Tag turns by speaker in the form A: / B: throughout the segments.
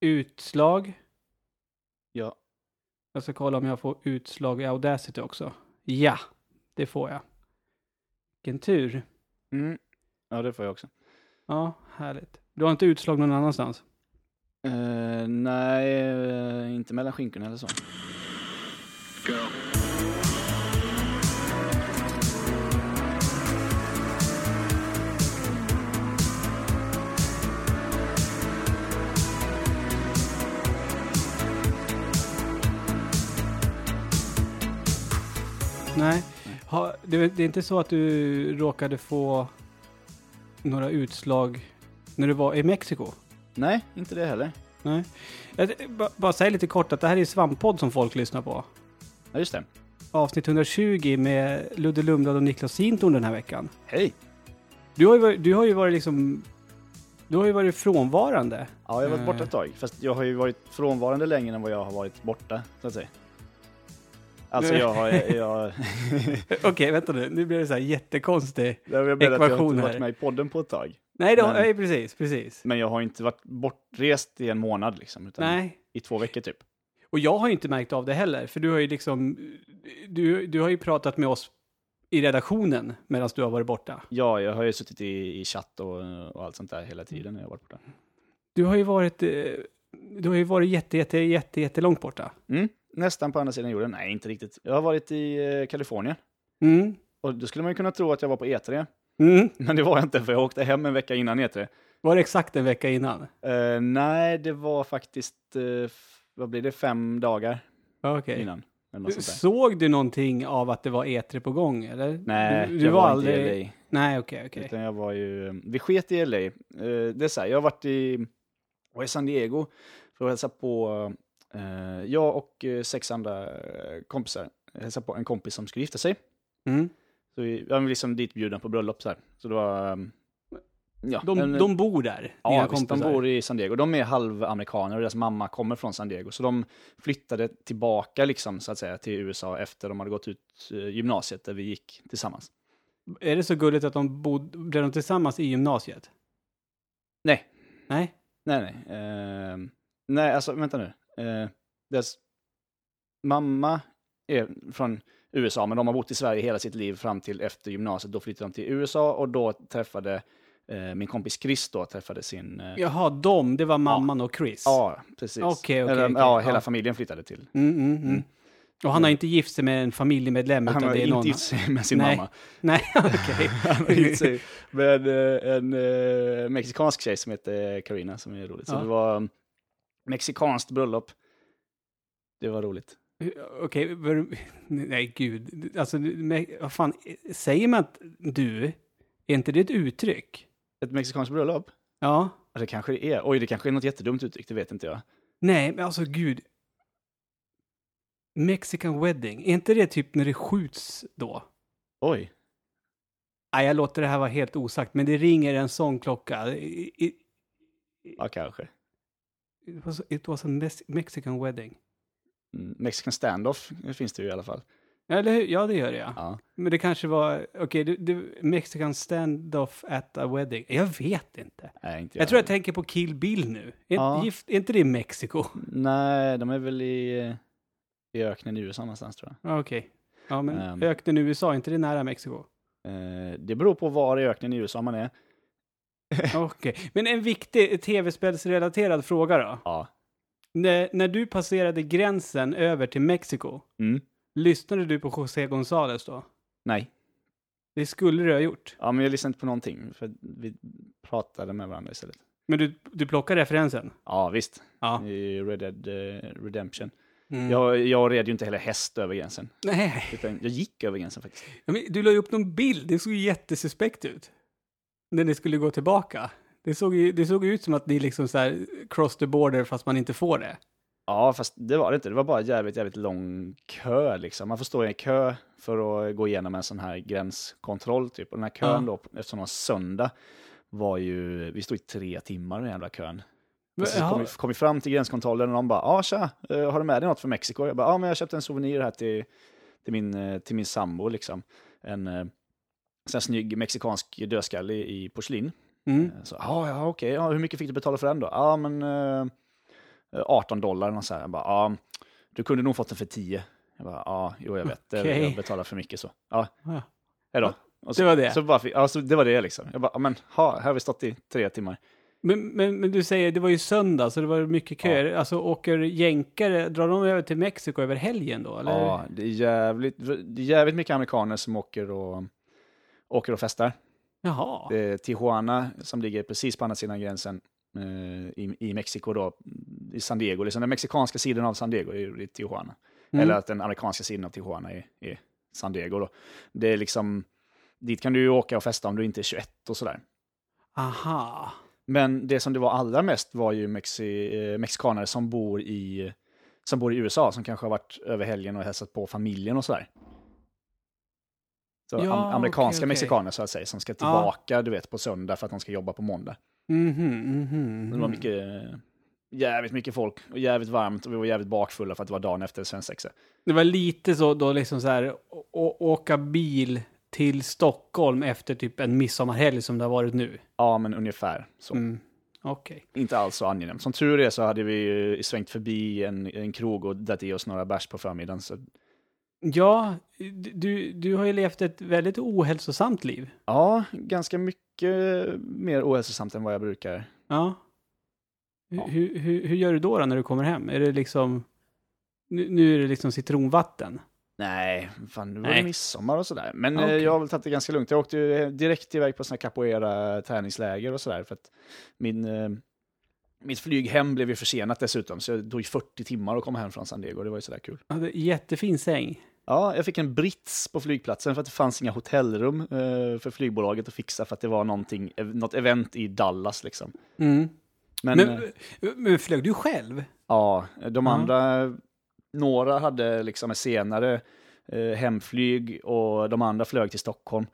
A: utslag.
B: Ja.
A: Jag ska kolla om jag får utslag i Audacity också. Ja, det får jag. Vilken tur.
B: Mm. Ja, det får jag också.
A: Ja, härligt. Du har inte utslag någon annanstans?
B: Eh, nej, eh, inte mellan skinkorna eller så.
A: Nej. Ha, det, det är inte så att du råkade få några utslag när du var i Mexiko?
B: Nej, inte det heller.
A: Nej. Jag, ba, bara säga lite kort att det här är Svamppodd som folk lyssnar på.
B: Ja, just det.
A: Avsnitt 120 med Ludde Lundblad och Niklas Sintorn den här veckan.
B: Hej!
A: Du har ju varit, du har ju varit liksom... Du har ju varit frånvarande.
B: Ja, jag har varit borta
A: Eh.
B: ett tag. Fast jag har ju varit frånvarande längre än vad jag har varit borta, så att säga. Alltså jag har... Jag,
A: Okej, vänta nu. Nu blir det så här jättekonstig...
B: jag menar att jag har
A: Ekvation
B: inte
A: här.
B: varit med i podden på ett tag.
A: Nej, har,
B: Men-
A: nej precis, precis.
B: Men jag har inte varit bortrest i en månad liksom. Utan
A: Nej.
B: I två veckor typ.
A: Och jag har ju inte märkt av det heller, för du har ju liksom... Du, du har ju pratat med oss i redaktionen medan du har varit borta.
B: Ja, jag har ju suttit i, i chatt och, och allt sånt där hela tiden när jag har varit borta.
A: Du har ju varit... eh, Du har ju varit jätte, jätte, jätte, jättelångt borta.
B: Mm, nästan på andra sidan jorden. Nej, inte riktigt. Jag har varit i eh, Kalifornien.
A: Mm.
B: Och då skulle man ju kunna tro att jag var på E3.
A: Mm.
B: Men det var jag inte, för jag åkte hem en vecka innan E3.
A: Var det exakt en vecka innan?
B: Eh, nej, det var faktiskt, eh, vad blir det, fem dagar
A: Okej.
B: innan.
A: Såg du någonting av att det var E3 på gång, eller?
B: Nej,
A: du, du
B: jag
A: var,
B: var
A: aldrig...
B: inte i LA.
A: Nej, okej, okej.
B: Utan jag var ju, vi sket i LA. Eh, det är så här, jag har varit i, var i San Diego för att hälsa på, jag och eh, sex andra eh, kompisar, hälsa på en kompis som skulle gifta sig.
A: Mm.
B: Så vi, jag var liksom ditbjudna på bröllop så här. Så det var, um, ja.
A: De,
B: en-
A: de bor där,
B: Ja, visst, de bor i San Diego. De är halvamerikaner och deras mamma kommer från San Diego. Så de flyttade tillbaka liksom, så att säga, till USA efter de hade gått ut eh, gymnasiet där vi gick tillsammans.
A: Är det så gulligt att de bodde, blev de tillsammans i gymnasiet?
B: Nej,
A: Nej?
B: nej, nej. Ehm, nej, alltså vänta nu. Uh, deras mamma är från USA, men de har bott i Sverige hela sitt liv fram till efter gymnasiet. Då flyttade de till USA och då träffade eh, min kompis Chris då, träffade sin... eh,
A: Jaha, de, det var mamman och Chris?
B: Ja, precis.
A: Okej, okej,
B: Eller,
A: okej.
B: Ja, hela
A: Ja.
B: familjen flyttade till.
A: Mm, mm, mm.
B: Mm.
A: Och han har inte gift sig med en familjemedlem,
B: Han har inte
A: någon...
B: gift sig med sin
A: Nej.
B: mamma.
A: Nej, okej.
B: Han har gift sig med eh, en eh, mexikansk tjej som heter Karina som är roligt. Så
A: Ja.
B: det var mexikanskt bröllop. Det var roligt.
A: Okej, var- nej gud. Alltså, vad fan, säger man att du, är inte det ett uttryck?
B: Ett mexikanskt bröllop?
A: Ja.
B: Ja, Det kanske det är. Oj, det kanske är något jättedumt uttryck, det vet inte jag.
A: Nej, men alltså gud. Mexican wedding, är inte det typ när det skjuts då?
B: Oj.
A: Nej, jag låter det här vara helt osagt, men det ringer en sån klocka. I- i-
B: Ja, kanske.
A: It was, it was a Mexican wedding.
B: Mm, Mexican standoff finns det ju i alla fall.
A: Eller hur? Ja, det gör det ja.
B: Ja.
A: Men det kanske var, okej, det, Mexican stand-off at a wedding. Jag vet inte.
B: Nej, inte
A: Jag tror jag tänker på Kill Bill nu. Är,
B: Ja.
A: gift, är inte det i Mexiko?
B: Nej, de är väl i, i öknen i USA någonstans tror jag.
A: Ja, Okej. Ja, men
B: Ehm.
A: öknen i USA, är inte det nära Mexiko?
B: Eh, det beror på var i öknen i USA man är.
A: Okej. Men en viktig tv-spelsrelaterad fråga då.
B: Ja.
A: När, när du passerade gränsen över till Mexiko,
B: Mm.
A: lyssnade du på José González då?
B: Nej.
A: Det skulle du ha gjort.
B: Ja, men jag lyssnade inte på någonting, för vi pratade med varandra istället.
A: Men du, du plockar referensen?
B: Ja, visst.
A: Ja.
B: I Red Dead eh, Redemption.
A: Mm.
B: Jag, jag red ju inte heller häst över gränsen.
A: Nej.
B: Utan jag gick över gränsen faktiskt.
A: Ja, men du la ju upp någon bild, det såg ju jättesuspekt ut. När ni skulle gå tillbaka. Det såg ju det såg ut som att ni liksom så här cross the border fast man inte får det.
B: Ja, fast det var det inte. Det var bara jävligt, jävligt lång kö liksom. Man får stå i en kö för att gå igenom en sån här gränskontroll typ. Och den här kön
A: Ja.
B: då, eftersom det var söndag, var ju, vi stod i tre timmar i den jävla kön.
A: Men,
B: Så kom vi, kom vi fram till gränskontrollen och de bara, ja tja, eh, har du med dig något från Mexiko? Jag bara, ja men jag köpte en souvenir här till, till, min, eh, till min sambo liksom. En eh, sån här snygg mexikansk dödskalle i, porslin.
A: Mm.
B: Eh, Så, ja, ja okej, ja, hur mycket fick du betala för den då? Ja, men eh, eh, 18 dollar. Och så här. Jag bara, ja, du kunde nog fått den för 10. Jag bara, ja, jo jag vet, det-
A: Okej.
B: jag betalar för mycket så. Ja,
A: Ja.
B: hejdå. Och så,
A: Det var det.
B: Så bara, fick- ja, så det var det liksom. Jag bara, ja, men ha, här har vi stått i tre timmar.
A: Men, men, men du säger, det var ju söndag, så det var mycket köer. Alltså åker jänkare, drar de över till Mexiko över helgen då? Eller?
B: Ja, det är, jävligt, det är jävligt mycket amerikaner som åker och, åker och festar.
A: Jaha.
B: Det är Tijuana som ligger precis på andra sidan gränsen eh, i, i Mexiko då, i San Diego. Liksom den mexikanska sidan av San Diego är i Tijuana.
A: Mm.
B: Eller att den amerikanska sidan av Tijuana är, är San Diego då. Det är liksom, dit kan du åka och festa om du inte är 21 och sådär.
A: Aha.
B: Men det som det var allra mest var ju mexi, eh, mexikaner som bor, i, som bor i USA, som kanske har varit över helgen och hälsat på familjen och sådär. Så
A: Ja,
B: am- amerikanska
A: okej, okej.
B: mexikaner så att säga, som ska tillbaka du vet, på söndag för att de ska jobba på måndag.
A: Mhm, mhm.
B: Det var mycket, eh, jävligt mycket folk och jävligt varmt och vi var jävligt bakfulla för att det var dagen efter svensexa.
A: Det var lite så då liksom så här, åka bil till Stockholm efter typ en midsommarhelg som det har varit nu.
B: Ja, men ungefär så.
A: Mm. Okej.
B: Inte alls så angenämt. Som tur är så hade vi svängt förbi en, en krog och dragit i oss några bärs på förmiddagen. Så
A: Ja, du, du har ju levt ett väldigt ohälsosamt liv.
B: Ja, ganska mycket mer ohälsosamt än vad jag brukar.
A: Ja. Hur,
B: Ja.
A: hur, hur, hur gör du då, då när du kommer hem? Är det liksom... Nu, nu är det liksom citronvatten.
B: Nej, fan nu var det midsommar och sådär. Men eh,
A: Okej.
B: jag har väl tagit det ganska lugnt. Jag åkte ju direkt iväg på såna här capoeira träningsläger och sådär. För att min, eh, mitt flyg hem blev ju försenat dessutom. Så det tog 40 timmar att komma hem från San Diego. Det var ju sådär kul.
A: Ja, jättefin säng.
B: Ja, jag fick en brits på flygplatsen för att det fanns inga hotellrum eh, för flygbolaget att fixa för att det var någonting, något event i Dallas liksom.
A: Mm.
B: Men,
A: Men,
B: eh,
A: men, flög du själv?
B: Ja, de andra, några hade liksom en senare eh, hemflyg och de andra flög till Stockholm.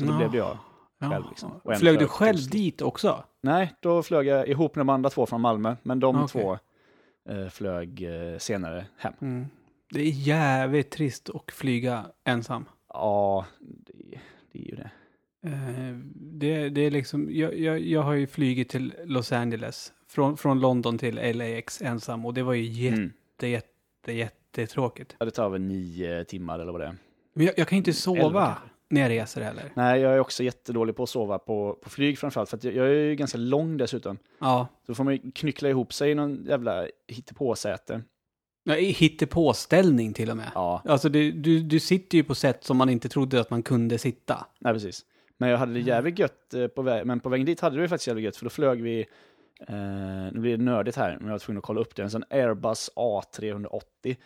B: Så då
A: Ja.
B: blev det jag.
A: Ja.
B: Själv liksom. En
A: Flög du
B: flög
A: själv
B: till-
A: dit också?
B: Nej, då flög jag ihop med de andra två från Malmö, men de
A: Okej.
B: två eh, flög eh, senare hem.
A: Mm. Det är jävligt trist att flyga ensam.
B: Ja, det, det är ju det.
A: Eh, det, det är liksom, jag, jag, jag har ju flugit till Los Angeles. Från, från London till LAX ensam och det var ju jätte,
B: Mm.
A: jätte, jättetråkigt.
B: Ja, det tar väl nio timmar eller vad det är.
A: Men jag, jag kan ju inte sova när jag reser heller.
B: Nej, jag är också jättedålig på att sova på, på flyg framförallt, för jag, jag är ju ganska lång dessutom.
A: Ja,
B: Så får man ju knyckla ihop sig i någon jävla hittepåsäte.
A: Jag är påställning till och med.
B: Ja,
A: Alltså du, du, du sitter ju på sätt som man inte trodde att man kunde sitta.
B: nej precis. Men jag hade det jävligt gött eh, på väg, men på vägen dit hade det faktiskt jävligt gött, för då flög vi, eh, nu blir det nördigt här, men jag var tvungen att kolla upp det, en sån Airbus A380,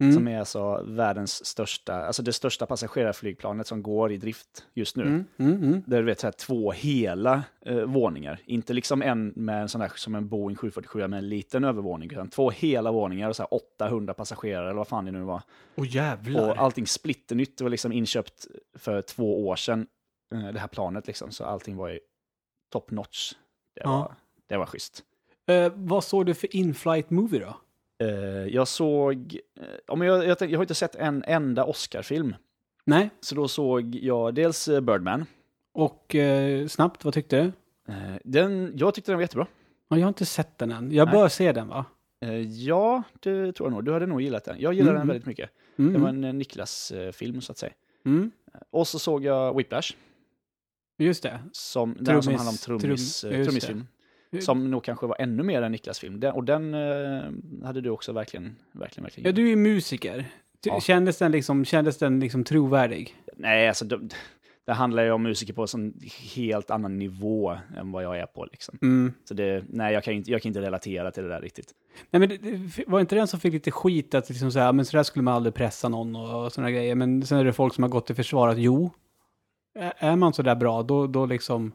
A: Mm.
B: som är alltså världens största, alltså det största passagerarflygplanet som går i drift just nu.
A: Mm, mm, mm.
B: Där du vet så här, två hela eh, våningar. Inte liksom en med en sån där som en Boeing 747 med en liten övervåning, utan två hela våningar och så här 800 passagerare eller vad fan det nu var.
A: Åh jävlar.
B: Och allting splitternytt, det var liksom inköpt för två år sedan, eh, det här planet liksom. Så allting var ju top notch. Det
A: Ja.
B: var, det var schysst.
A: Eh, vad såg du för in-flight movie då?
B: Eh, jag såg, eh, ja, men jag, jag, jag har inte sett en enda Oscar-film.
A: Nej.
B: Så då såg jag dels eh, Birdman.
A: Och eh, snabbt, vad tyckte du?
B: Eh, den, jag tyckte den var jättebra.
A: Ja, jag har inte sett den än. Jag
B: Nej.
A: bör se den va?
B: Eh, ja, det tror jag nog. Du hade nog gillat den. Jag gillar
A: Mm.
B: den väldigt mycket.
A: Mm.
B: Det var en eh, Niklas-film så att säga.
A: mm.
B: Och så såg jag Whiplash,
A: Just det.
B: som, den som
A: Trummis-
B: handlar om trummis,
A: trum-
B: eh,
A: just
B: trummisfilm. Som nog kanske var ännu mer en Niklas-film. Den, och den eh, hade du också verkligen, verkligen, verkligen
A: Ja, du är ju musiker.
B: Ja.
A: Kändes den liksom, kändes den liksom trovärdig?
B: Nej, alltså det, det handlar ju om musiker på en helt annan nivå än vad jag är på. Liksom.
A: Mm.
B: Så det, nej, jag kan, inte, jag kan inte relatera till det där riktigt.
A: Nej, men det, det var inte den som fick lite skit att liksom säga, men så där skulle man aldrig pressa någon och, och sådana grejer. Men sen är det folk som har gått till försvar att jo, är är man så där bra, då, då liksom...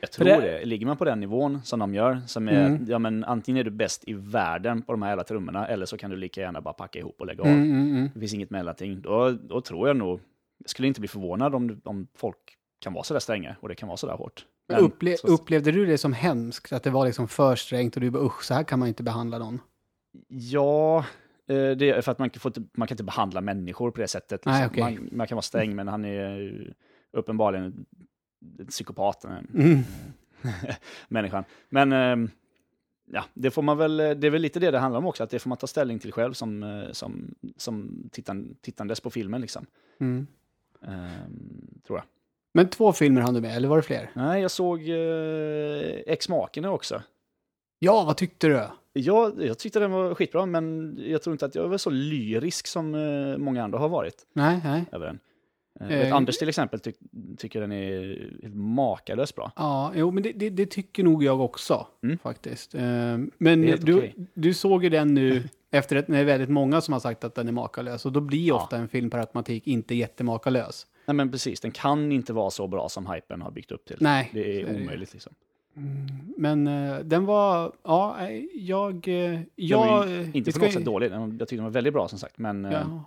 B: Jag tror
A: det-
B: det. Ligger man på den nivån som de gör, som är,
A: Mm.
B: ja men antingen är du bäst i världen på de här jävla trummorna, eller så kan du lika gärna bara packa ihop och lägga av.
A: Mm, mm, mm.
B: Det finns inget mellanting. Då, då tror jag nog, jag skulle inte bli förvånad om, om folk kan vara sådär stränga och det kan vara sådär hårt.
A: Men upple
B: så-
A: upplevde du det som hemskt? Att det var liksom för strängt och du bara usch, så här kan man inte behandla någon?
B: Ja, eh, det är för att man kan, få, inte- man kan inte behandla människor på det sättet.
A: Nej,
B: liksom.
A: okej.
B: man, man kan vara sträng, men han är uppenbarligen en psykopat, den här
A: Mm.
B: människan. Men ehm, ja, det får man väl, det är väl lite det det handlar om också, att det får man ta ställning till själv som, eh, som, som tittan, tittandes på filmen liksom.
A: Mm.
B: Ehm, tror jag.
A: Men två filmer hann du med, eller var det fler?
B: Nej, jag såg eh, Ex-makerna också.
A: Ja, vad tyckte du?
B: Jag, jag tyckte den var skitbra, men jag tror inte att jag var så lyrisk som eh, många andra har varit
A: Nej, nej.
B: över den. Eh,
A: Eh,
B: Anders till exempel ty tycker den är helt makalöst bra.
A: Ja, jo, men det, det, det tycker nog jag också,
B: Mm.
A: faktiskt. Eh, Men du,
B: okej.
A: du såg ju den nu efter att det är väldigt många som har sagt att den är makalös. Och då blir
B: Ja.
A: ofta en film per automatik inte jättemakalös.
B: Nej men precis, den kan inte vara så bra som hypen har byggt upp till.
A: Nej,
B: Det är omöjligt liksom.
A: Men eh, den var, ja, eh, jag...
B: Den
A: jag
B: var ju
A: vi
B: inte på något sätt dålig, Den var- jag tyckte den var väldigt bra som sagt, men
A: Ja,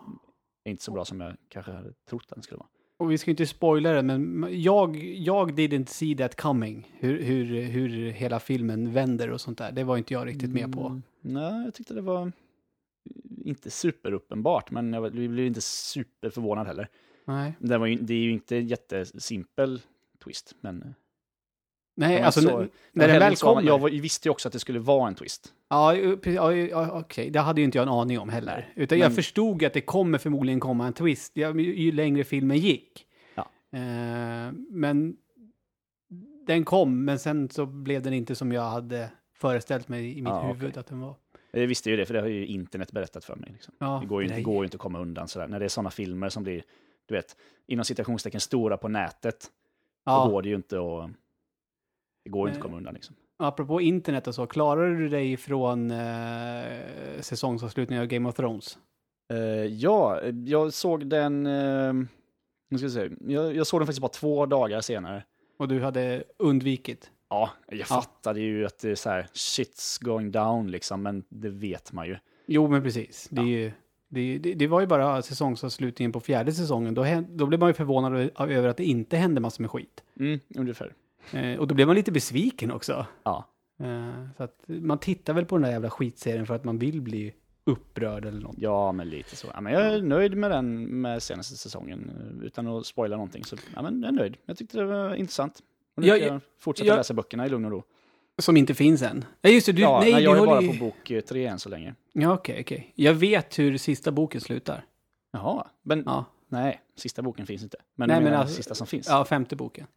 B: inte så bra som jag kanske hade trott att den skulle vara.
A: och vi ska inte spoila det, men jag, jag didn't see that coming. Hur, hur, hur hela filmen vänder och sånt där. Det var inte jag riktigt med på.
B: Mm, Nej, jag tyckte det var inte superuppenbart, men jag blev inte superförvånad heller.
A: Nej,
B: Det, var ju, det är ju inte en jättesimpel twist, men...
A: Nej alltså
B: så-
A: när den väl kommer.
B: Jag var, visste ju också att det skulle vara en twist.
A: Ja, okej. Det hade ju inte jag en aning om heller. Utan jag
B: Men-
A: förstod att det kommer förmodligen komma en twist ju, ju längre filmen gick.
B: Ja.
A: Eh, men den kom, men sen så blev den inte som jag hade föreställt mig i mitt
B: Ja,
A: huvud
B: okej.
A: att den var.
B: Jag visste ju det, för det har ju internet berättat för mig. Liksom.
A: Ja,
B: Det går ju inte, går ju inte att komma undan sådär. När det är sådana filmer som blir, du vet, inom citationstecken stora på nätet, då
A: Ja,
B: går det ju inte att... Det går inte att
A: Nej.
B: komma undan liksom.
A: apropå internet och så, klarade du dig från eh, säsongsavslutningen av Game of Thrones?
B: Eh, ja, jag såg den... Uh, nu ska vi se. Jag, jag såg den faktiskt bara två dagar senare.
A: Och du hade undvikit?
B: Ja, jag fattade ju att det är så här, shit's going down liksom, men det vet man ju.
A: Jo, men precis. Det, är
B: Ja.
A: ju, det, det, det var ju bara säsongsavslutningen på fjärde säsongen. Då, då blev man ju förvånad över att det inte hände massor med skit.
B: Mm, ungefär.
A: Eh, och då blev man lite besviken också.
B: Ja.
A: Eh, så att man tittar väl på den där jävla skitserien för att man vill bli upprörd eller något.
B: Ja, men lite så. Ja, men jag är nöjd med den med senaste säsongen, utan att spoila någonting. Så ja, men jag är nöjd. Jag tyckte det var intressant. Och nu
A: Jag-
B: kan jag fortsätta
A: jag-
B: läsa böckerna i lugn och ro.
A: Som inte finns än. Ja, just det. Du,
B: ja,
A: nej,
B: nej,
A: du
B: jag är
A: håller
B: bara
A: ju-
B: på bok eh, tre än så länge.
A: Ja, okej, okej. Jag vet hur sista boken slutar.
B: Jaha, men
A: Ja,
B: nej, sista boken finns inte. Men,
A: Nej, men alltså-
B: sista som finns? Ja,
A: ja femte boken.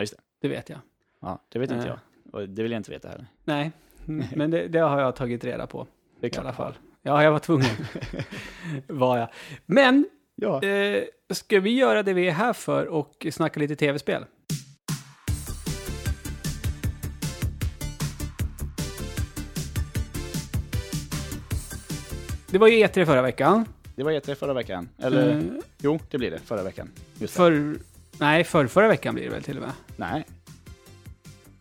B: just det.
A: Det vet jag.
B: Ja, det vet inte
A: Eh.
B: jag. Och det vill jag inte veta heller.
A: Nej, Mm, men det, det har jag tagit reda på.
B: Det är
A: I
B: klart.
A: alla fall. Ja, jag var tvungen. var jag. Men
B: Ja.
A: Eh, ska vi göra det vi är här för och snacka lite tv-spel? Det var ju E3 förra veckan.
B: Det var E3 förra veckan. Eller,
A: Eh,
B: jo, det blir det. Förra veckan. Just det.
A: för, nej, för förra veckan blir det väl till och med?
B: Nej,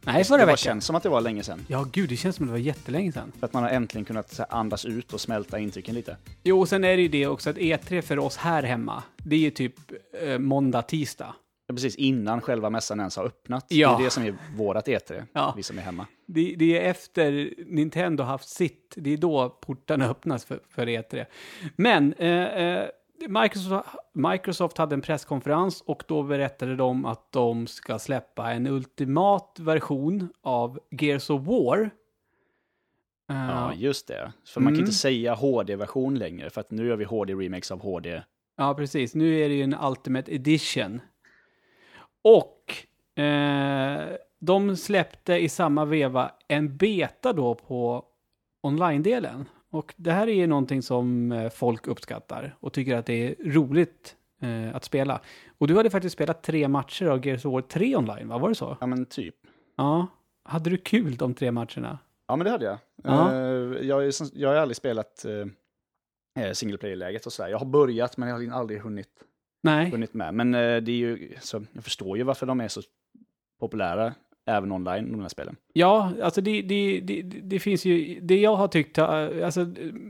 A: Nej, förra
B: det bara
A: veckan.
B: känns som att det var länge sedan.
A: Ja, gud, det känns som att det var jättelänge sedan.
B: För att man har äntligen kunnat så här, andas ut och smälta intrycken lite.
A: Jo, sen är det ju det också att E3 för oss här hemma, det är ju typ eh, måndag, tisdag.
B: Ja, Precis innan själva mässan ens har öppnat.
A: Ja.
B: Det är det som är vårat E3,
A: Ja.
B: vi som är hemma.
A: Det, det är efter Nintendo haft sitt, det är då portarna öppnas för, för E3. Men eh, eh, Microsoft, Microsoft hade en presskonferens och då berättade de att de ska släppa en ultimat version av Gears of War. Eh,
B: Ja, just det. För man kan
A: Mm.
B: inte säga HD-version längre, för att nu gör vi HD-remakes av HD.
A: Ja, precis. Nu är det ju en Ultimate Edition. Och eh, de släppte i samma veva en beta då på online-delen. Och det här är ju någonting som eh, folk uppskattar och tycker att det är roligt eh, att spela. Och du hade faktiskt spelat tre matcher av Gears of War 3 online, va? Var det så?
B: Ja, men typ.
A: Ja. Hade du kul de tre matcherna?
B: Ja, men det hade jag.
A: Ja.
B: Eh, jag, jag har aldrig spelat uh, single player-läget och sådär. Jag har börjat, men jag har aldrig hunnit,
A: Nej.
B: hunnit med. Men eh, det är ju, så, jag förstår ju varför de är så populära, även online, de här spelen.
A: Ja, alltså det, det, det, det finns ju, det jag har tyckt, eh, alltså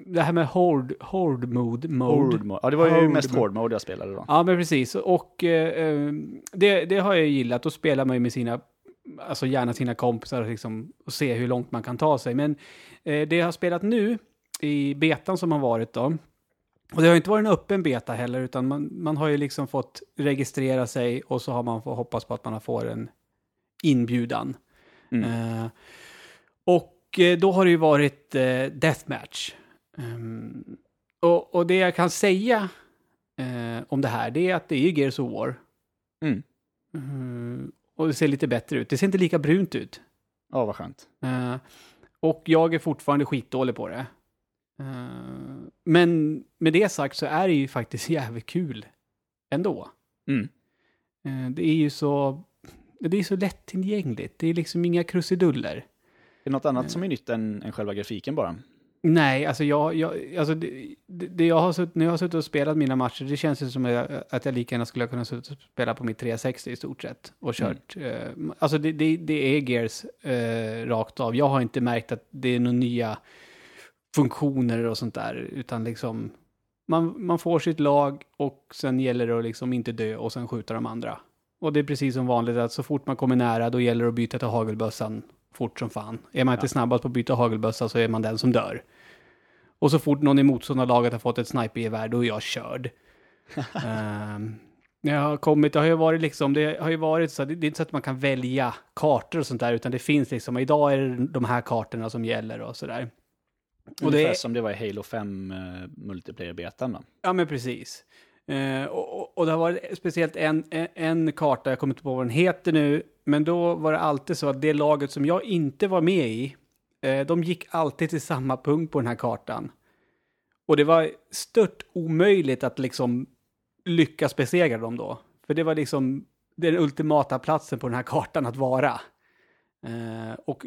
A: det här med horde, horde mode, mode.
B: Mode. Ja, det var ju
A: Horde
B: mest hård mode jag spelade då.
A: Ja, men precis. Och eh, eh, det, det har jag gillat. Då spelar man ju med sina, alltså gärna sina kompisar liksom, och se hur långt man kan ta sig. Men eh, det jag har spelat nu i betan som har varit då, och det har inte varit en öppen beta heller, utan man, man har ju liksom fått registrera sig och så har man fått hoppas på att man får en inbjudan.
B: Mm.
A: Eh, och eh, då har det ju varit eh, deathmatch. Ehm, och, och det jag kan säga eh, om det här, det är att det är Gears of War.
B: Mm.
A: Mm, och det ser lite bättre ut. Det ser inte lika brunt ut.
B: Ja, vad skönt.
A: Eh, och jag är fortfarande skitdålig på det. Eh, men med det sagt så är det ju faktiskt jävligt kul ändå.
B: Mm.
A: Eh, det är ju så, det är så lättillgängligt. Det är liksom inga krusiduller.
B: Är det något annat som är nytt än, än själva grafiken bara?
A: Nej, alltså jag, jag alltså det, det jag har när jag har suttit och spelat mina matcher, det känns ju som att jag lika gärna skulle kunna suttit och spela på mitt 360 i stort sett. Och kört, eh, alltså det, det, det är Gears eh, rakt av. Jag har inte märkt att det är några nya funktioner och sånt där, utan liksom man, man får sitt lag och sen gäller det att liksom inte dö och sen skjuta de andra. Och det är precis som vanligt att så fort man kommer nära då gäller det att byta till hagelbössan fort som fan. Är man inte
B: Ja.
A: snabbast på att byta hagelbössa så är man den som dör. Och så fort någon i motståndarlaget har fått ett snipergevär, då är jag körd. um, jag har kommit, det har ju varit liksom, det har ju varit så, det, det är inte så att man kan välja kartor och sånt där, utan det finns liksom, idag är det de här kartorna som gäller och sådär. Och
B: Ungefär
A: det,
B: som det var i Halo 5 uh, multiplayer-betan då.
A: Ja, men precis. Eh, och, och- det har varit speciellt en, en, en karta, jag kommer inte på vad den heter nu, men då var det alltid så att det laget som jag inte var med i, eh, de gick alltid till samma punkt på den här kartan. Och det var stört omöjligt att liksom lyckas besegra dem då. För det var liksom den ultimata platsen på den här kartan att vara. Eh, och,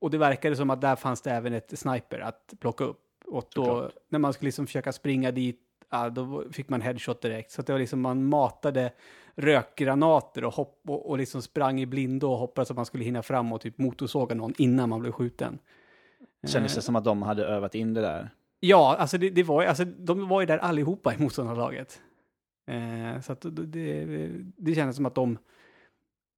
A: och det verkade som att där fanns det även ett sniper att plocka upp. Och då,
B: Såklart.
A: när man skulle liksom försöka springa dit, ja, då fick man headshot direkt. Så det var liksom, man matade rökgranater och, hopp, och, och liksom sprang i blindo och hoppades att man skulle hinna fram och typ motorsåga någon innan man blev skjuten.
B: Kändes
A: Eh,
B: det som att de hade övat in det där?
A: Ja, alltså, det, det var, alltså de var ju där allihopa i motståndarlaget. Eh, så det, det, det kändes som att de,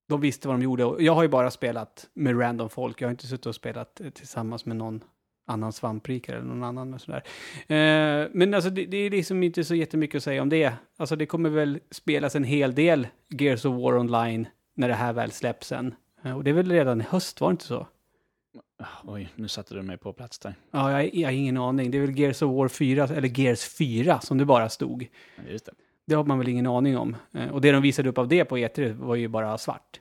A: de visste vad de gjorde. Jag har ju bara spelat med random folk. Jag har inte suttit och spelat eh, tillsammans med någon annan svamprikare eller någon annan och sådär. Eh, men alltså det, det är liksom inte så jättemycket att säga om det. Alltså det kommer väl spelas en hel del Gears of War online när det här väl släpps sen. Eh, och det är väl redan i höst, var det inte så?
B: Ah, Oj, nu satte du mig på plats där.
A: Ja, jag, jag har ingen aning. Det är väl Gears of War 4, eller Gears 4 som det bara stod.
B: Ja, Just det.
A: Det har man väl ingen aning om. Eh, och det de visade upp av det på E3 var ju bara svart.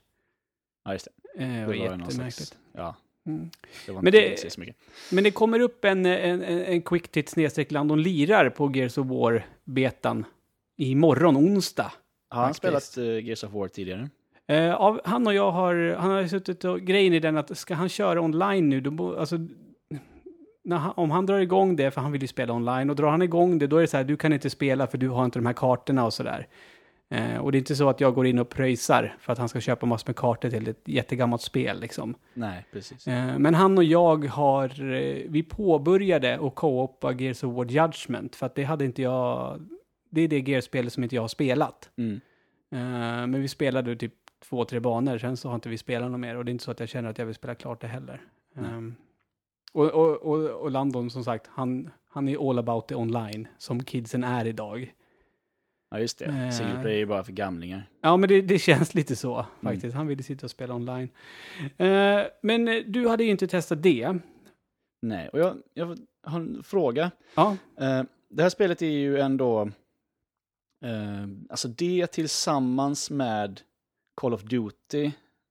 B: Ja, just det. Det
A: var jättemärkligt.
B: slags, ja,
A: Mm.
B: det var
A: Men det-
B: så mycket.
A: Men det kommer upp en, en, en quick tit snedstreck Landon lirar på Gears of War-betan imorgon, onsdag.
B: Har han spelat uh, Gears of War tidigare?
A: Eh, av, han och jag har, han har suttit och, grejen i den att ska han köra online nu, då, alltså, han, om han drar igång det, för han vill ju spela online, och drar han igång det, då är det så här, du kan inte spela för du har inte de här kartorna och sådär. Eh, och det är inte så att jag går in och pröjsar för att han ska köpa massor med kartor till ett jättegammalt spel liksom.
B: Nej, precis.
A: Eh, men han och jag har, eh, vi påbörjade och co-opa Gears of War Judgment, för att det hade inte jag, det är det Gears-spelet som inte jag har spelat.
B: Mm.
A: Eh, men vi spelade typ två, tre banor, sen så har inte vi spelat något mer och det är inte så att jag känner att jag vill spela klart det heller. Ehm, och, och, och, och Landon, som sagt, han, han är all about the online, som kidsen är idag.
B: Ja, just det.
A: Eh.
B: Single player är bara för gamlingar.
A: Ja, men det, det känns lite så
B: Mm.
A: faktiskt. Han ville sitta och spela online. Eh, men eh, du hade ju inte testat det.
B: Nej, och jag, jag har en fråga.
A: Ja,
B: Eh, det här spelet är ju ändå... Eh, alltså det tillsammans med Call of Duty,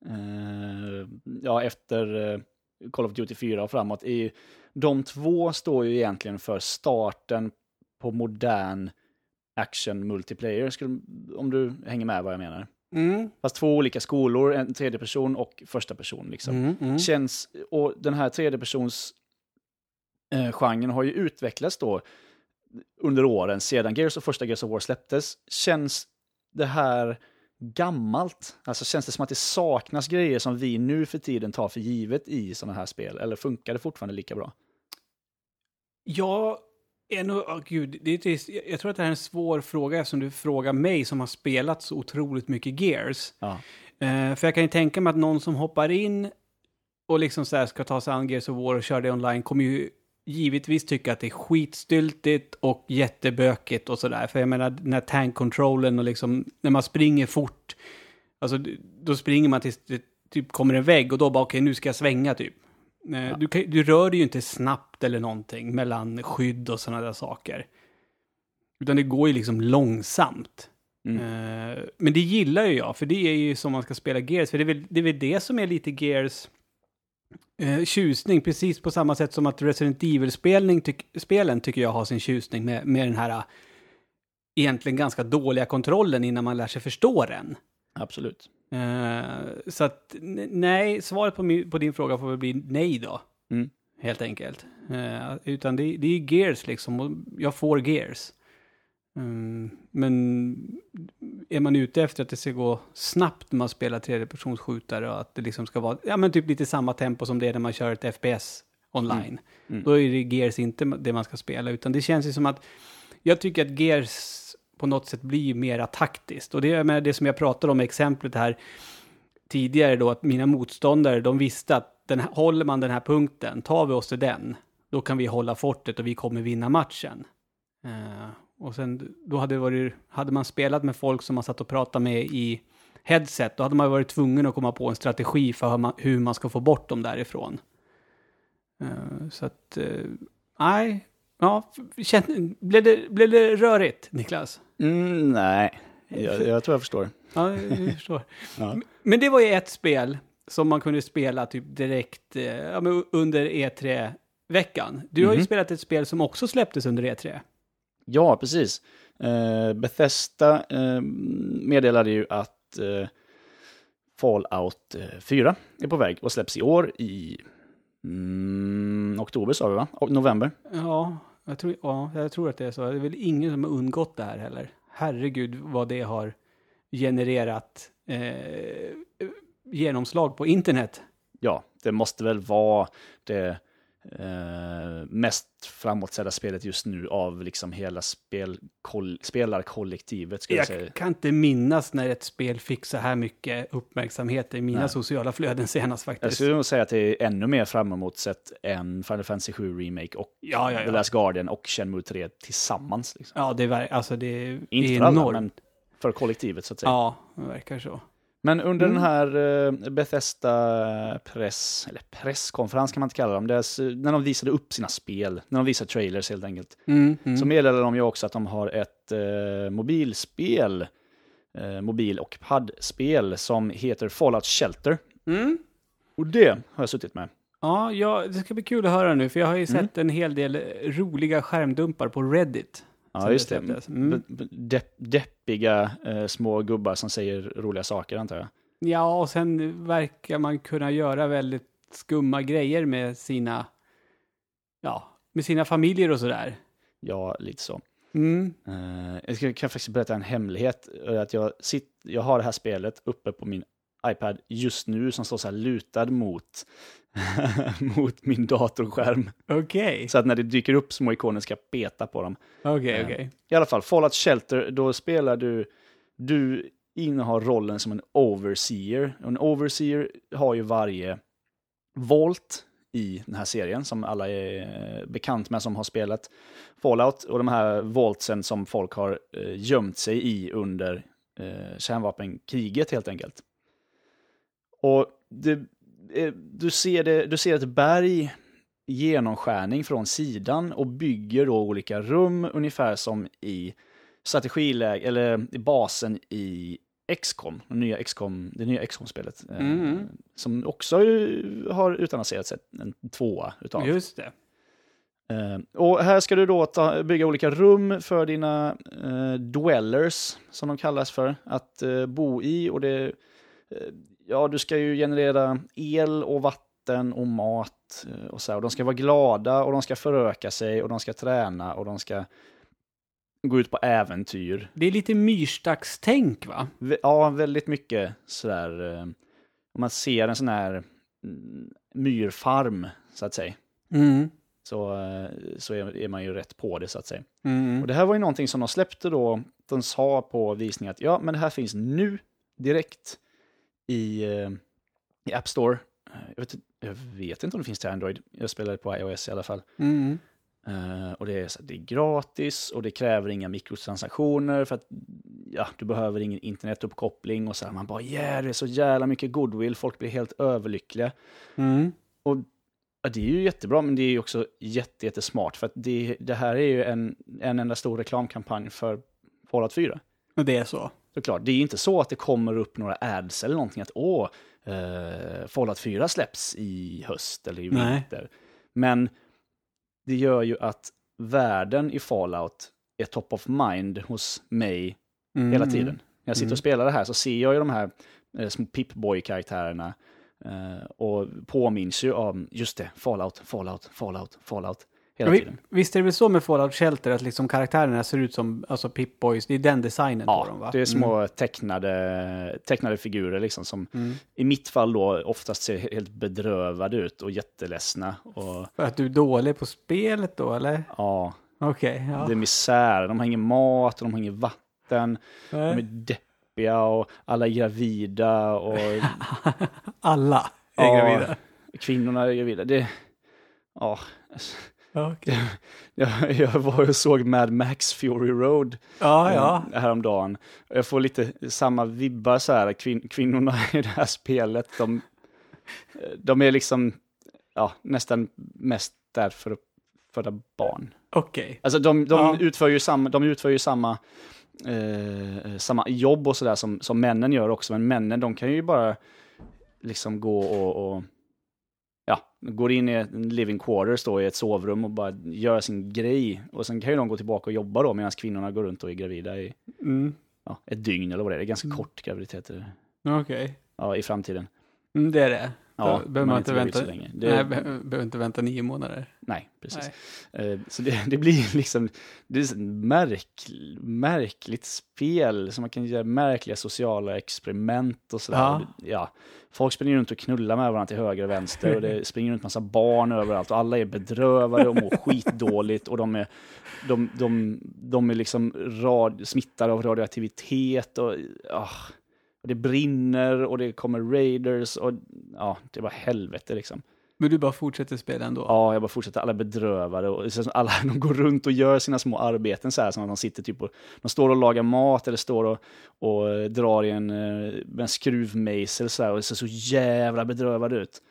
B: eh, ja efter eh, Call of Duty 4 och framåt, är ju, de två står ju egentligen för starten på modern action multiplayer, skulle, om du hänger med vad jag menar.
A: mm.
B: Fast två olika skolor, en tredje person och första person. Liksom
A: Mm, mm.
B: känns, och den här tredjepersons eh, genren har ju utvecklats då under åren sedan Gears och första Gears of War släpptes. Känns det här gammalt? Alltså känns det som att det saknas grejer som vi nu för tiden tar för givet i sådana här spel? Eller funkar det fortfarande lika bra?
A: Jag nog, åh gud, det är. Jag, tror att det här är en svår fråga eftersom du frågar mig som har spelat så otroligt mycket Gears.
B: Ja.
A: Eh, för jag kan ju tänka mig att någon som hoppar in och liksom så här ska ta sig an Gears of War och köra det online kommer ju givetvis tycka att det är skitstyltigt och jättebökigt och sådär. För jag menar den här tankkontrollen och liksom när man springer fort, alltså då springer man tills det typ kommer en vägg och då bara okej nu ska jag svänga typ. Du, kan, du rör dig ju inte snabbt eller någonting mellan skydd och sådana där saker. Utan det går ju liksom långsamt.
B: Mm.
A: Eh, men det gillar ju jag, för det är ju som man ska spela Gears. För det är väl det, är väl det som är lite Gears eh, tjusning, precis på samma sätt som att Resident Evil-spelen tyck, tycker jag har sin tjusning med, med den här eh, egentligen ganska dåliga kontrollen innan man lär sig förstå den.
B: Absolut.
A: Eh, så att nej, svaret på, min, på din fråga får väl bli nej då.
B: Mm.
A: Helt enkelt. Eh, utan det, det är Gears liksom, och jag får Gears. Mm, men är man ute efter att det ska gå snabbt när man spelar tredjepersonsskjutare och att det liksom ska vara, ja men typ lite samma tempo som det är när man kör ett FPS online.
B: Mm.
A: Då är det Gears inte det man ska spela, utan det känns ju som att jag tycker att Gears på något sätt blir mera taktiskt. Och det är med det som jag pratade om i exemplet här tidigare då, att mina motståndare, de visste att den, här- håller man den här punkten, tar vi oss till den, då kan vi hålla fortet och vi kommer vinna matchen. Uh, och sen, då hade, det varit, hade man spelat med folk som man satt och pratade med i headset, då hade man varit tvungen att komma på en strategi för hur man, hur man ska få bort dem därifrån. Uh, så att, nej, nej, ja, blev, det, blev det rörigt, Niklas?
B: Mm, nej, jag, jag tror jag förstår.
A: Ja, jag förstår.
B: Ja.
A: Men det var ju ett spel som man kunde spela typ direkt eh, under E3-veckan. Du har ju
B: Mhm.
A: spelat ett spel som också släpptes under E E3.
B: Ja, precis. Eh, Bethesda eh, meddelade ju att eh, Fallout eh, 4 är på väg och släpps i år i mm, oktober sa vi va? November.
A: Ja jag, tror, ja, jag tror att det är så. Det är väl ingen som har undgått det här heller. Herregud vad det har genererat eh, genomslag på internet.
B: Ja, det måste väl vara det eh, mest framåtsedda spelet just nu av liksom hela spel, koll, spelarkollektivet. Skulle jag, säga.
A: Jag kan inte minnas när ett spel fick så här mycket uppmärksamhet i mina
B: Nej.
A: sociala flöden senast
B: Jag
A: faktiskt.
B: skulle nog säga att det är ännu mer framåtsett än Final Fantasy 7 Remake och
A: Ja, ja,
B: The
A: ja.
B: Last Guardian och Shenmue 3 tillsammans. Liksom.
A: Ja, det är, alltså det är
B: Inte för alla,
A: enormt.
B: men för kollektivet så att säga.
A: Ja, det verkar så.
B: Men under
A: Mm.
B: den här eh, Bethesda press, eller presskonferens kan man inte kalla dem, deras, eh, när de visade upp sina spel, när de visade trailers helt enkelt,
A: Mm, mm.
B: så meddelade de ju också att de har ett eh, mobilspel, eh, mobil och paddspel som heter Fallout Shelter.
A: Mm.
B: Och det har jag suttit med.
A: Ja, ja, det ska bli kul att höra nu, för jag har ju
B: Mm.
A: sett en hel del roliga skärmdumpar på Reddit.
B: Ja, just
A: det
B: det.
A: Mm.
B: Depp, deppiga eh, små gubbar som säger roliga saker, antar jag.
A: Ja, och sen verkar man kunna göra väldigt skumma grejer med sina, ja, med sina familjer och sådär.
B: Ja, lite så.
A: Mm.
B: Eh, jag ska, kan faktiskt berätta en hemlighet. eh, Att jag, sitt, jag har det här spelet uppe på min iPad just nu som står så här lutad mot, mot min datorskärm.
A: Okej,
B: Så att när det dyker upp små ikoner ska jag peta på dem.
A: okej,
B: Eh,
A: okej.
B: I alla fall, Fallout Shelter, då spelar du, du innehar rollen som en overseer. Och en overseer har ju varje volt i den här serien som alla är eh, bekant med som har spelat Fallout. Och de här voltsen som folk har eh, gömt sig i under eh, kärnvapenkriget helt enkelt. Och det, du, ser det, du ser ett berg genomskärning från sidan och bygger då olika rum ungefär som i strategiläge, eller i basen i XCOM, det nya XCOM, det nya XCOM-spelet. eh,
A: Mm.
B: Som också har utannonserats en tvåa utav.
A: Just det.
B: Eh, och här ska du då ta, bygga olika rum för dina eh, dwellers, som de kallas för, att eh, bo i. Och det, eh, ja, du ska ju generera el och vatten och mat eh, och så här. Och de ska vara glada och de ska föröka sig och de ska träna och de ska gå ut på äventyr.
A: Det är lite myrstackstänk, va?
B: Ja, väldigt mycket sådär, eh, om man ser en sån här mm, myrfarm, så att säga,
A: Mm.
B: så, eh, så är, är man ju rätt på det, så att säga.
A: Mm.
B: Och det här var ju någonting som de släppte då, de sa på visningen att ja, men det här finns nu direkt i, eh, i App Store. Eh, Jag vet, jag vet inte om det finns till Android, jag spelade på iOS i alla fall.
A: Mm.
B: Eh, och det är, så, det är gratis och det kräver inga mikrotransaktioner för att ja, du behöver ingen internetuppkoppling och så här. Man bara yeah, det är så jävla mycket goodwill, folk blir helt överlyckliga.
A: Mm.
B: Ja, det är ju jättebra, men det är ju också jätte, jättesmart. För att det, det här är ju en, en enda stor reklamkampanj för Fallout 4.
A: Och det är så.
B: Såklart, det är ju inte så att det kommer upp några ads eller någonting att åh, eh, Fallout 4 släpps i höst eller i
A: Nej.
B: vinter. Men det gör ju att världen i Fallout är top of mind hos mig
A: Mm,
B: hela tiden. När jag sitter
A: Mm.
B: och spelar det här så ser jag ju de här eh, små Pip-Boy-karaktärerna eh, och påminns ju om, just det, Fallout, Fallout, Fallout, Fallout, hela
A: vi-
B: tiden.
A: Visst är det väl så med Fallout Shelter att liksom karaktärerna ser ut som alltså Pip-Boys, det är den designen på dem va?
B: Ja, det är små tecknade, tecknade figurer liksom som
A: Mm.
B: i mitt fall då oftast ser helt bedrövade ut och jätteledsna. Och
A: För att du är dålig på spelet då eller?
B: ja,
A: Okej, ja.
B: det är misär. De har ingen mat, och de har ingen vatten, de är deppiga och alla är gravida och
A: Alla är
B: Ja.
A: gravida.
B: kvinnorna är gravida. Det, ja,
A: Ja, okej.
B: jag, jag var och såg Mad Max Fury Road
A: ja, ja.
B: eh, häromdagen. Jag får lite samma vibbar så här, kvin, kvinnorna i det här spelet, de, de är liksom ja, nästan mest där för att föda barn.
A: Okej.
B: Alltså de, de,
A: Ja.
B: utför, ju samma, de utför ju samma, eh, samma jobb och sådär som, som männen gör också, men männen de kan ju bara liksom gå och, och ja, går in i en living quarters då i ett sovrum och bara gör sin grej. Och sen kan ju de gå tillbaka och jobba då medan kvinnorna går runt och är gravida i
A: Mm.
B: ja, ett dygn eller vad det är. Det är ganska
A: Mm.
B: kort graviditet
A: Okej.
B: ja, i framtiden.
A: Mm, det är det.
B: Ja,
A: behöver man inte vänta.
B: så länge. Det,
A: Nej, be behöver inte vänta nio månader.
B: nej, precis.
A: Nej.
B: Eh, Så det, det blir liksom, det är ett märk, märkligt spel som man kan göra märkliga sociala experiment och sådär.
A: Ja.
B: Ja. Folk springer runt och knullar med varandra till höger och vänster och det springer runt massa barn överallt och alla är bedrövade och mår skitdåligt och de är, de, de, de är liksom rad, smittade av radioaktivitet och, och det brinner och det kommer raiders och ja, det var helvete liksom.
A: Men du bara fortsätter spela ändå?
B: Ja, jag bara fortsätter. Alla bedrövade och alla de går runt och gör sina små arbeten så här som att de sitter typ och de står och lagar mat eller står och, och eh, drar i en, eh, en skruvmejsel så här och ser så jävla bedrövade ut.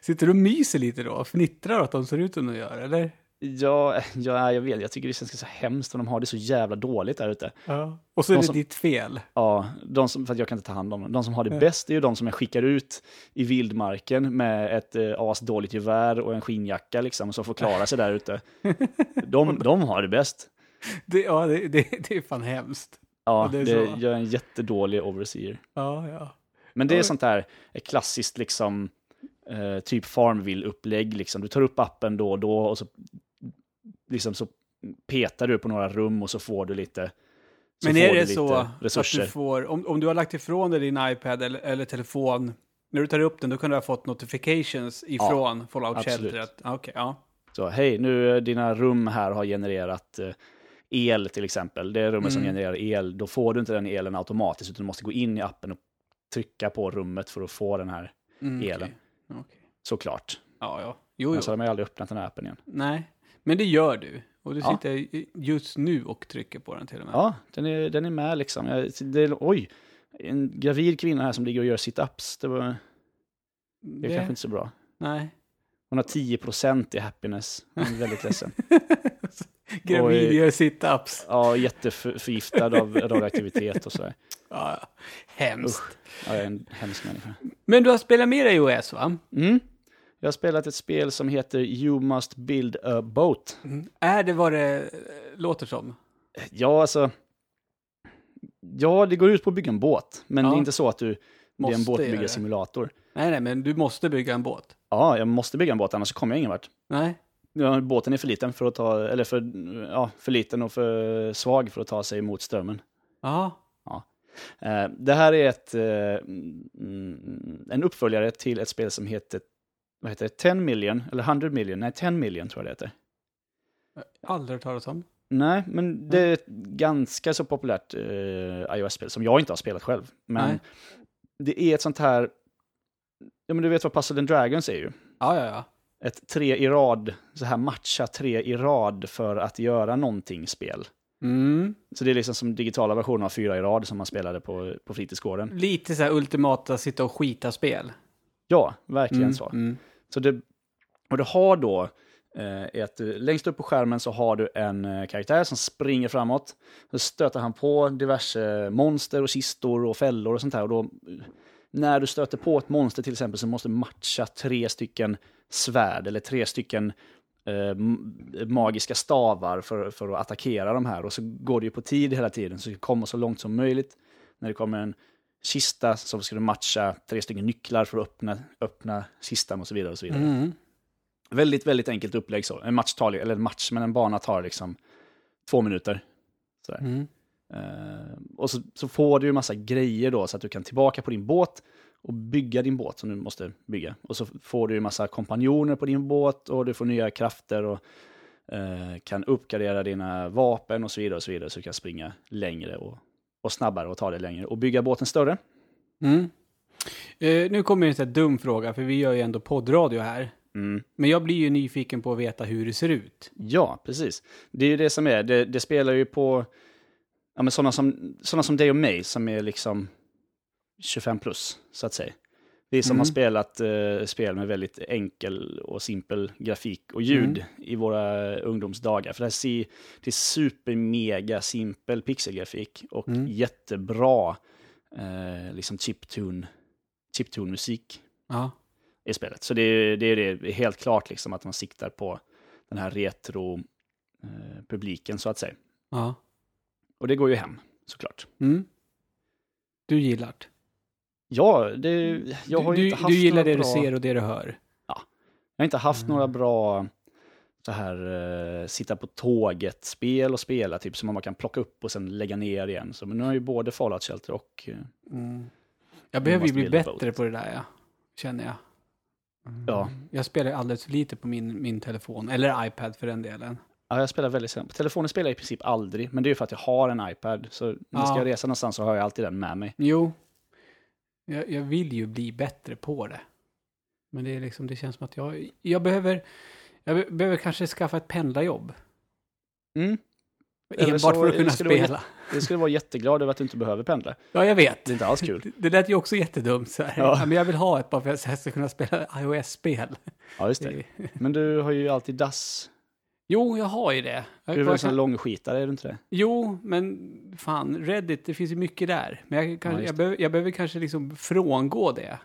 A: Sitter du och myser lite då? Fnittrar åt att de ser ut som de gör, eller?
B: Ja, ja, jag vet. Jag tycker det känns så hemskt och de har det så jävla dåligt där ute.
A: Ja. Och så är
B: De
A: det
B: som-
A: ditt fel.
B: Ja, de som, för jag kan inte ta hand om dem. De som har det
A: Ja.
B: bäst är ju de som jag skickar ut i vildmarken med ett eh, asdåligt gevär och en skinnjacka liksom, som får klara sig där ute. De, de har det bäst.
A: Det, ja, det, det, det är fan hemskt.
B: Ja,
A: det
B: det,
A: är så.
B: gör en jättedålig overseer.
A: Ja, ja.
B: Men det är sånt där klassiskt liksom, eh, typ Farmville-upplägg. Liksom. Du tar upp appen då och då och så, liksom, så petar du på några rum och så får du lite
A: Men är det så att
B: resurser.
A: du får, om, om du har lagt ifrån dig din iPad eller, eller telefon, när du tar upp den, då kan du ha fått notifications ifrån Fallout
B: absolut.
A: Shelter. att- ja, Okej, ja.
B: Så hej, nu eh, dina rum här har genererat eh, el till exempel. Det är rummet som
A: Mm.
B: genererar el. Då får du inte den elen automatiskt utan du måste gå in i appen och trycka på rummet för att få den här
A: Mm,
B: elen.
A: okej. Okej.
B: såklart.
A: Ja, ja. Jo,
B: Men så
A: jo.
B: har de ju aldrig öppnat den här appen igen.
A: Nej, men det gör du. Och du
B: Ja.
A: sitter just nu och trycker på den till och med.
B: Ja, den är, den är med liksom. Jag, det, oj, en gravid kvinna här som ligger och gör sit-ups. Det, var, det är kanske inte så bra.
A: Nej.
B: Hon har 10% i happiness. Hon är väldigt ledsen.
A: Gravid
B: Oj.
A: gör sit-ups.
B: Ja, jätteförgiftad av radioaktivitet och sådär.
A: Ja. Hemskt.
B: Ja, jag är en hemsk människa.
A: Men du har spelat mer iOS va?
B: Mm. Jag har spelat ett spel som heter You Must Build a Boat.
A: Är det vad det eh, låter som?
B: Ja, alltså. Ja, det går ut på att bygga en båt. Men
A: Ja.
B: det är inte så att du, det är en
A: Måste
B: båtbyggarsimulator.
A: Nej, nej, men du måste bygga en båt.
B: Ja, jag måste bygga en båt, annars kommer jag ingen vart.
A: Nej.
B: Ja, båten är för liten för att ta, eller för, ja, för liten och för svag för att ta sig mot strömmen.
A: Ja.
B: Eh, det här är ett, eh, mm, en uppföljare till ett spel som heter, vad heter det, 10 million, eller 100 million, nej 10 million tror jag det heter.
A: Aldrig hört talas om.
B: Nej, men det är ett ganska så populärt eh, iOS-spel som jag inte har spelat själv. Men
A: Nej.
B: det är ett sånt här, ja men du vet vad Puzzle and Dragons är ju.
A: Ja, ja, ja.
B: Ett tre i rad, så här matcha tre i rad för att göra någonting-spel.
A: Mm.
B: Så det är liksom som digitala versioner av fyra i rad som man spelade på, på fritidsgården.
A: Lite så här ultimata sitta och skita-spel.
B: Ja, verkligen
A: Mm.
B: så.
A: Mm.
B: Så det, Och du har då eh, ett, längst upp på skärmen så har du en eh, karaktär som springer framåt. Så stöter han på diverse monster och kistor och fällor och sånt här. Och då, när du stöter på ett monster till exempel så måste du matcha tre stycken svärd eller tre stycken eh, magiska stavar för, för att attackera de här. Och så går det ju på tid hela tiden, så du kommer så långt som möjligt. När det kommer en kista ska du matcha tre stycken nycklar för att öppna, öppna kistan och så vidare. Och så vidare.
A: Mm.
B: Väldigt, väldigt enkelt upplägg så. En match tar, eller en match, men en bana tar liksom två minuter. Sådär.
A: Mm.
B: Eh, och så, så får du ju massa grejer då så att du kan tillbaka på din båt och bygga din båt som du måste bygga. Och så får du ju massa kompanjoner på din båt och du får nya krafter och eh, kan uppgradera dina vapen och så vidare och så vidare så du kan springa längre och, och snabbare och ta det längre och bygga båten större.
A: Mm. Eh, nu kommer en dum fråga, för vi gör ju ändå poddradio här.
B: Mm.
A: Men jag blir ju nyfiken på att veta hur det ser ut.
B: Ja, precis. Det är ju det som är. Det, det spelar ju på ja, sådana, som, som dig och mig som är liksom 25 plus, så att säga. Vi som
A: Mm.
B: har spelat eh, spel med väldigt enkel och simpel grafik och ljud i våra ungdomsdagar. För det här ser, det är super mega simpel pixelgrafik och
A: Mm.
B: jättebra eh, liksom chiptune, chiptune musik
A: Ja.
B: i spelet. Så det är, det det är helt klart liksom att man siktar på den här retro-publiken så att säga.
A: ja.
B: Och det går ju hem såklart.
A: Mm. Du gillar det.
B: Ja, det, jag har
A: du,
B: inte haft
A: du gillar det
B: bra,
A: du ser och det du hör.
B: Jag har inte haft
A: Mm.
B: några bra så här eh, sitta på tåget-spel och spela, typ som man kan plocka upp och sen lägga ner igen. Så, men nu har ju både Fallout Shelter och... eh,
A: Mm. Jag behöver ju bli bättre på det där, ja. känner jag.
B: Ja.
A: Jag spelar alldeles för lite på min, min telefon, eller iPad för den delen.
B: Ja, jag spelar väldigt sällan. På telefonen spelar jag i princip aldrig, men det är ju för att jag har en iPad. Så när
A: Ja.
B: jag ska resa någonstans så har jag alltid den med mig.
A: Jo, jag, jag vill ju bli bättre på det. Men det är liksom, det känns som att jag, jag behöver, jag be- behöver kanske skaffa ett pendlarjobb.
B: Mm.
A: Enbart
B: så
A: för att kunna
B: du vara
A: spela.
B: Jag skulle vara jätteglad över att du inte behöver pendla.
A: Ja, jag vet.
B: Det är inte alls kul.
A: Det, det lät ju också jättedumt. Så här.
B: Ja.
A: Men jag vill ha ett bara för att jag ska kunna spela iOS-spel.
B: Ja, just det. Men du har ju alltid dass.
A: Jo, jag har ju det. Jag,
B: Du är väl en
A: kan-
B: långskitare, är du inte det?
A: Jo, men fan, Reddit, det finns ju mycket där. Men jag, kan,
B: Ja,
A: jag, behöver, jag behöver kanske liksom frångå det.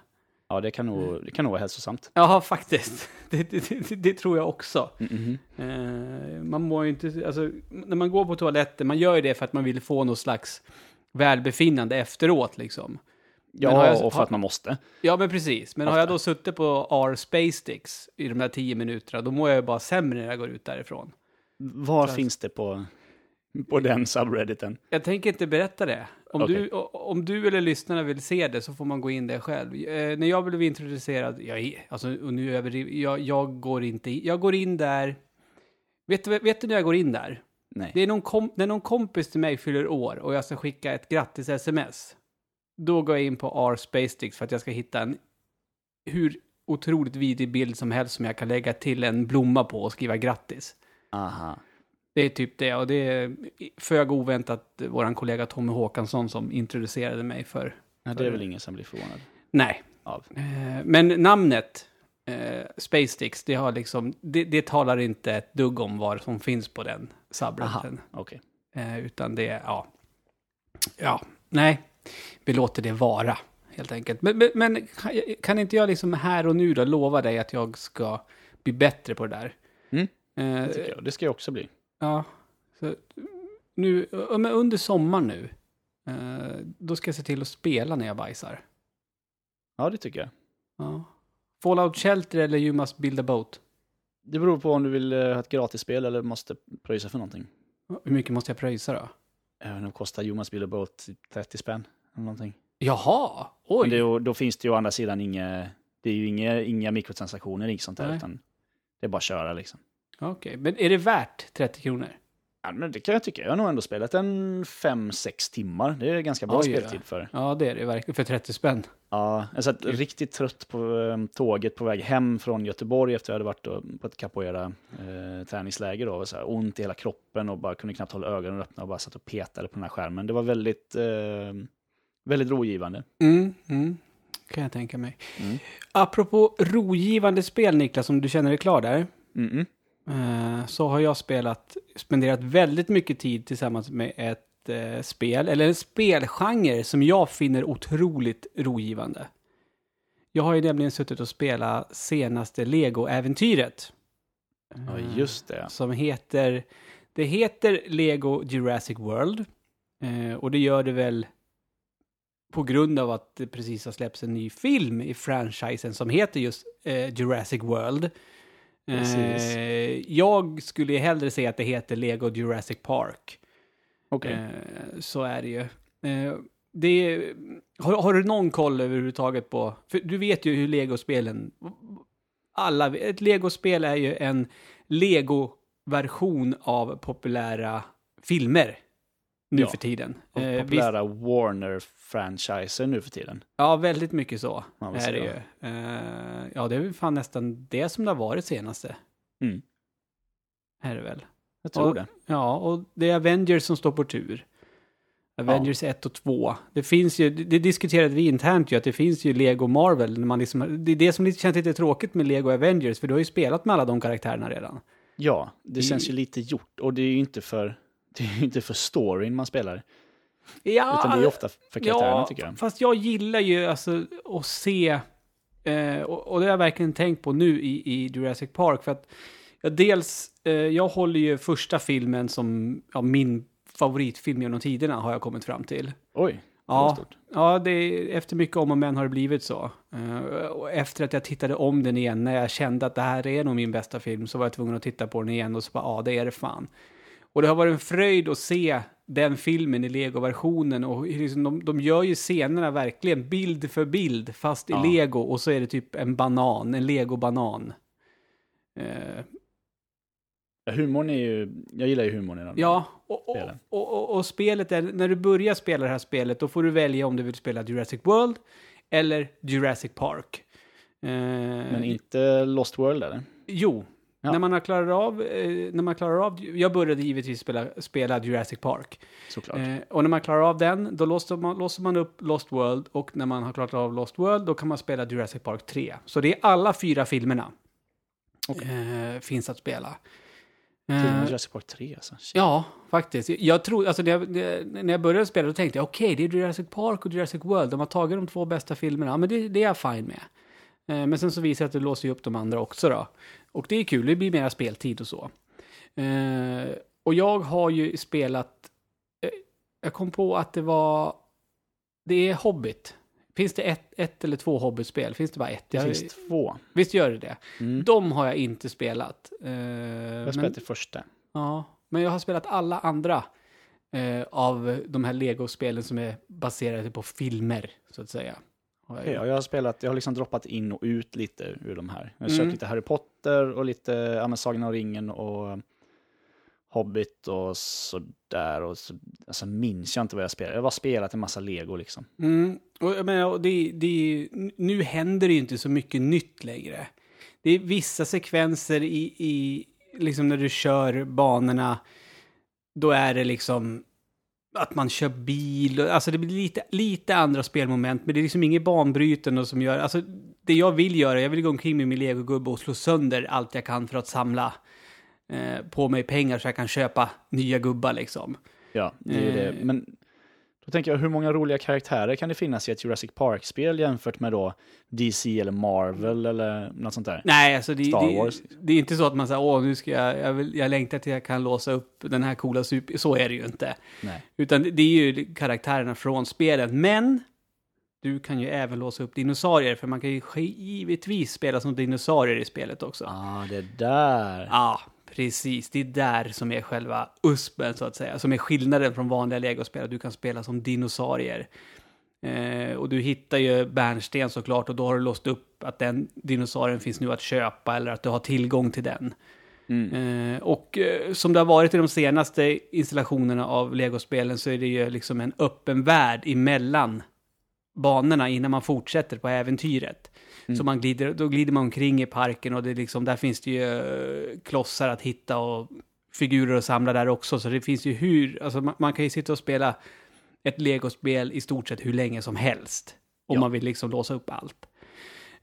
B: Ja, det kan
A: Mm.
B: nog, det kan nog vara hälsosamt.
A: Ja, faktiskt. Det, det, det, det tror jag också.
B: Mhm.
A: Eh, man mår ju inte, alltså, när man går på toaletten, man gör ju det för att man vill få något slags välbefinnande efteråt liksom.
B: Ja,
A: har jag-
B: och för
A: har-
B: att man måste.
A: Ja, men precis. Men har
B: Ofta.
A: jag då suttit på R Space Sticks i de där tio minuterna, då mår jag ju bara sämre när jag går ut därifrån.
B: Var
A: Så-
B: finns det på, på den subredditen?
A: Jag tänker inte berätta det. Om,
B: Okej.
A: du, om du eller lyssnarna vill se det så får man gå in där själv. Eh, när jag blev introducerad, jag, alltså, och nu överdriver jag, jag går inte in, jag går in där, vet du, vet du när jag går in där?
B: Nej.
A: Det är någon kom, när någon kompis till mig fyller år och jag ska skicka ett grattis-sms. Då går jag in på R Space Sticks för att jag ska hitta en hur otroligt vidrig bild som helst som jag kan lägga till en blomma på och skriva grattis.
B: Aha.
A: Det är typ det och det är föga oväntat vår kollega Tommy Håkansson som introducerade mig för.
B: Ja, det är väl ingen som blir förvånad
A: Nej,
B: av.
A: eh, men namnet eh, Space Sticks, det har liksom, det, det talar inte ett dugg om vad som finns på den subredditen.
B: Okej.
A: Eh, utan det, ja. Ja, nej. Vi låter det vara, helt enkelt. Men, men, men kan- inte jag liksom här och nu då lova dig att jag ska bli bättre på det där?
B: Mm,
A: Eh,
B: Det, tycker jag. det ska jag också bli.
A: Ja, så nu, under sommaren nu, eh, då ska jag se till att spela när jag bajsar.
B: Ja, det tycker jag.
A: Ja. Fallout Shelter eller You Must Build a Boat?
B: Det beror på om du vill eh, ha ett gratisspel eller måste pröjsa för någonting.
A: Hur mycket måste jag pröjsa då?
B: Även om det kostar Jonas Bill Boat 30 spänn eller någonting.
A: Jaha, oj!
B: Men ju- då finns det ju å andra sidan inga, det är ju inga, inga mikrotransaktioner, inget sånt där,
A: Nej.
B: utan det är bara att köra liksom.
A: Okej, men är det värt 30 kronor?
B: Ja, men det kan jag tycka. Jag har nog ändå spelat en 5-6 timmar. Det är ganska bra
A: Oj, ja.
B: speltid för.
A: Ja, det är det verkligen. För 30 spänn.
B: Ja, jag satt riktigt trött på eh, tåget på väg hem från Göteborg efter att jag hade varit då på ett capoeira eh. Då, så här, ont i hela kroppen och bara kunde knappt hålla ögonen öppna och bara satt och petade på den här skärmen. Det var väldigt, eh, väldigt rogivande.
A: Mm, mm. kan jag tänka mig.
B: Mm.
A: Apropå rogivande spel, Niklas, om du känner dig klar där.
B: Mm-mm.
A: eh, Så har jag spelat, spenderat väldigt mycket tid tillsammans med ett eh, spel, eller en spelgenre som jag finner otroligt rogivande. Jag har ju nämligen suttit och spelat senaste Lego-äventyret.
B: Ja, just det.
A: som heter, det heter Lego Jurassic World. Eh, och det gör det väl på grund av att det precis har släppts en ny film i franchisen som heter just eh, Jurassic World. Eh, jag skulle ju hellre säga att det heter Lego Jurassic Park.
B: Okej.
A: Eh, så är det ju. Eh, det är, har, har du någon koll överhuvudtaget på, för du vet ju hur Lego-spelen, alla, ett Lego-spel är ju en Lego-version av populära filmer nu
B: Ja,
A: för tiden.
B: Och
A: Eh, visst,
B: populära Warner-franchiser nu för tiden.
A: ja, väldigt mycket så
B: Ja,
A: är det ju. Eh, ja, det är väl fan nästan det som det har varit senaste.
B: Mm.
A: Är det väl?
B: Jag tror
A: Och-
B: det.
A: Ja, och det är Avengers som står på tur. Avengers 1 och 2. Det finns ju, det diskuterade vi internt ju, att det finns ju Lego Marvel. När man liksom, det är det som känns lite tråkigt med Lego Avengers, för du har ju spelat med alla de karaktärerna redan.
B: Ja, det
A: I-
B: känns ju lite gjort. Och det är ju inte för, det är ju inte för storyn man spelar.
A: Ja,
B: Utan det är ofta för karaktärerna tycker jag.
A: fast jag gillar ju alltså att se, eh, och, och det har jag verkligen tänkt på nu i, i Jurassic Park, för att ja, dels, eh, jag håller ju första filmen som ja, min favoritfilm genom tiderna, har jag kommit fram till.
B: Oj,
A: Ja, ja det, efter mycket om och men har det blivit så. Eh, och efter att jag tittade om den igen, när jag kände att det här är nog min bästa film, så var jag tvungen att titta på den igen och så bara, ja, det är det fan. Och det har varit en fröjd att se den filmen i Lego-versionen och liksom, de, de gör ju scenerna verkligen bild för bild, fast i
B: Ja.
A: Lego och så är det typ en banan, en Lego-banan. Eh,
B: Ja, humorn är ju, jag gillar ju humorn i den.
A: Ja, och, och, och, och spelet är, när du börjar spela det här spelet, då får du välja om du vill spela Jurassic World eller Jurassic Park. Eh,
B: Men inte Lost World eller?
A: Jo,
B: Ja.
A: när man har klarat av, eh, när man klarar av, jag började givetvis spela, spela Jurassic Park.
B: Såklart.
A: Eh, och när man klarar av den, då låser man, låser man upp Lost World och när man har klarat av Lost World, då kan man spela Jurassic Park 3. Så det är alla fyra filmerna. Eh, finns att spela. Eh,
B: Jurassic Park 3 alltså. Shit.
A: Ja, faktiskt. Jag tror, alltså när jag, när jag började spela då tänkte jag okej, det är Jurassic Park och Jurassic World. De har tagit de två bästa filmerna. Ja, men det, det är jag fine med. Eh, Men sen så visar det att det låser upp de andra också då. Och det är kul, det blir mera speltid och så. Eh, Och jag har ju spelat, eh, jag kom på att det var, det är Hobbit. Finns det ett, ett eller två Hobbit-spel? Finns det bara ett?
B: Det
A: Jag,
B: finns två.
A: visst gör det det?
B: Mm.
A: De har jag inte spelat.
B: Jag har
A: men-
B: spelat det första.
A: Ja, men jag har spelat alla andra av de här Lego-spelen som är baserade på filmer, så att säga.
B: Ja, jag har spelat, jag har liksom droppat in och ut lite ur de här. Jag har
A: Mm.
B: köpt lite Harry Potter och lite ja, men Sagan om ringen och Hobbit och sådär. Och så, alltså minns jag inte vad jag spelade. Jag har bara spelat en massa Lego liksom.
A: Mm, och, menar, och det, det, nu händer det ju inte så mycket nytt längre. Det är vissa sekvenser i, i liksom när du kör banorna, då är det liksom att man kör bil, och- alltså det blir lite, lite andra spelmoment, men det är liksom inget banbrytande som gör, alltså det jag vill göra, jag vill gå omkring med min legogubbe och slå sönder allt jag kan för att samla eh, på mig pengar så jag kan köpa nya gubbar liksom.
B: Ja, det är ju
A: Eh.
B: det. Men då tänker jag, hur många roliga karaktärer kan det finnas i ett Jurassic Park-spel jämfört med då DC eller Marvel eller något sånt där?
A: Nej, alltså det,
B: Star
A: det,
B: Wars.
A: det är inte så att man säger åh, nu ska jag, jag, vill, jag längtar till jag kan låsa upp den här coola super... Så är det ju inte.
B: Nej.
A: Utan det- är ju karaktärerna från spelet. Men du kan ju även låsa upp dinosaurier, för man kan ju givetvis spela som dinosaurier i spelet också. Ja,
B: Ah, det där.
A: Precis. Det är där som är själva uspen, så att säga. Som är skillnaden från vanliga legospel, du kan spela som dinosaurier. Eh, och du hittar ju bärnsten såklart och då har du låst upp att den dinosaurien finns nu att köpa eller att du har tillgång till den.
B: Mm.
A: Eh, och eh, som det har varit i de senaste installationerna av legospelen så är det ju liksom en öppen värld emellan banorna innan man fortsätter på äventyret.
B: Mm.
A: Så man glider, då glider man omkring i parken och det liksom, där finns det ju eh, klossar att hitta och figurer att samla där också. Så det finns ju hur, alltså man, man kan ju sitta och spela ett legospel i stort sett hur länge som helst. Om
B: Ja.
A: man vill liksom låsa upp allt.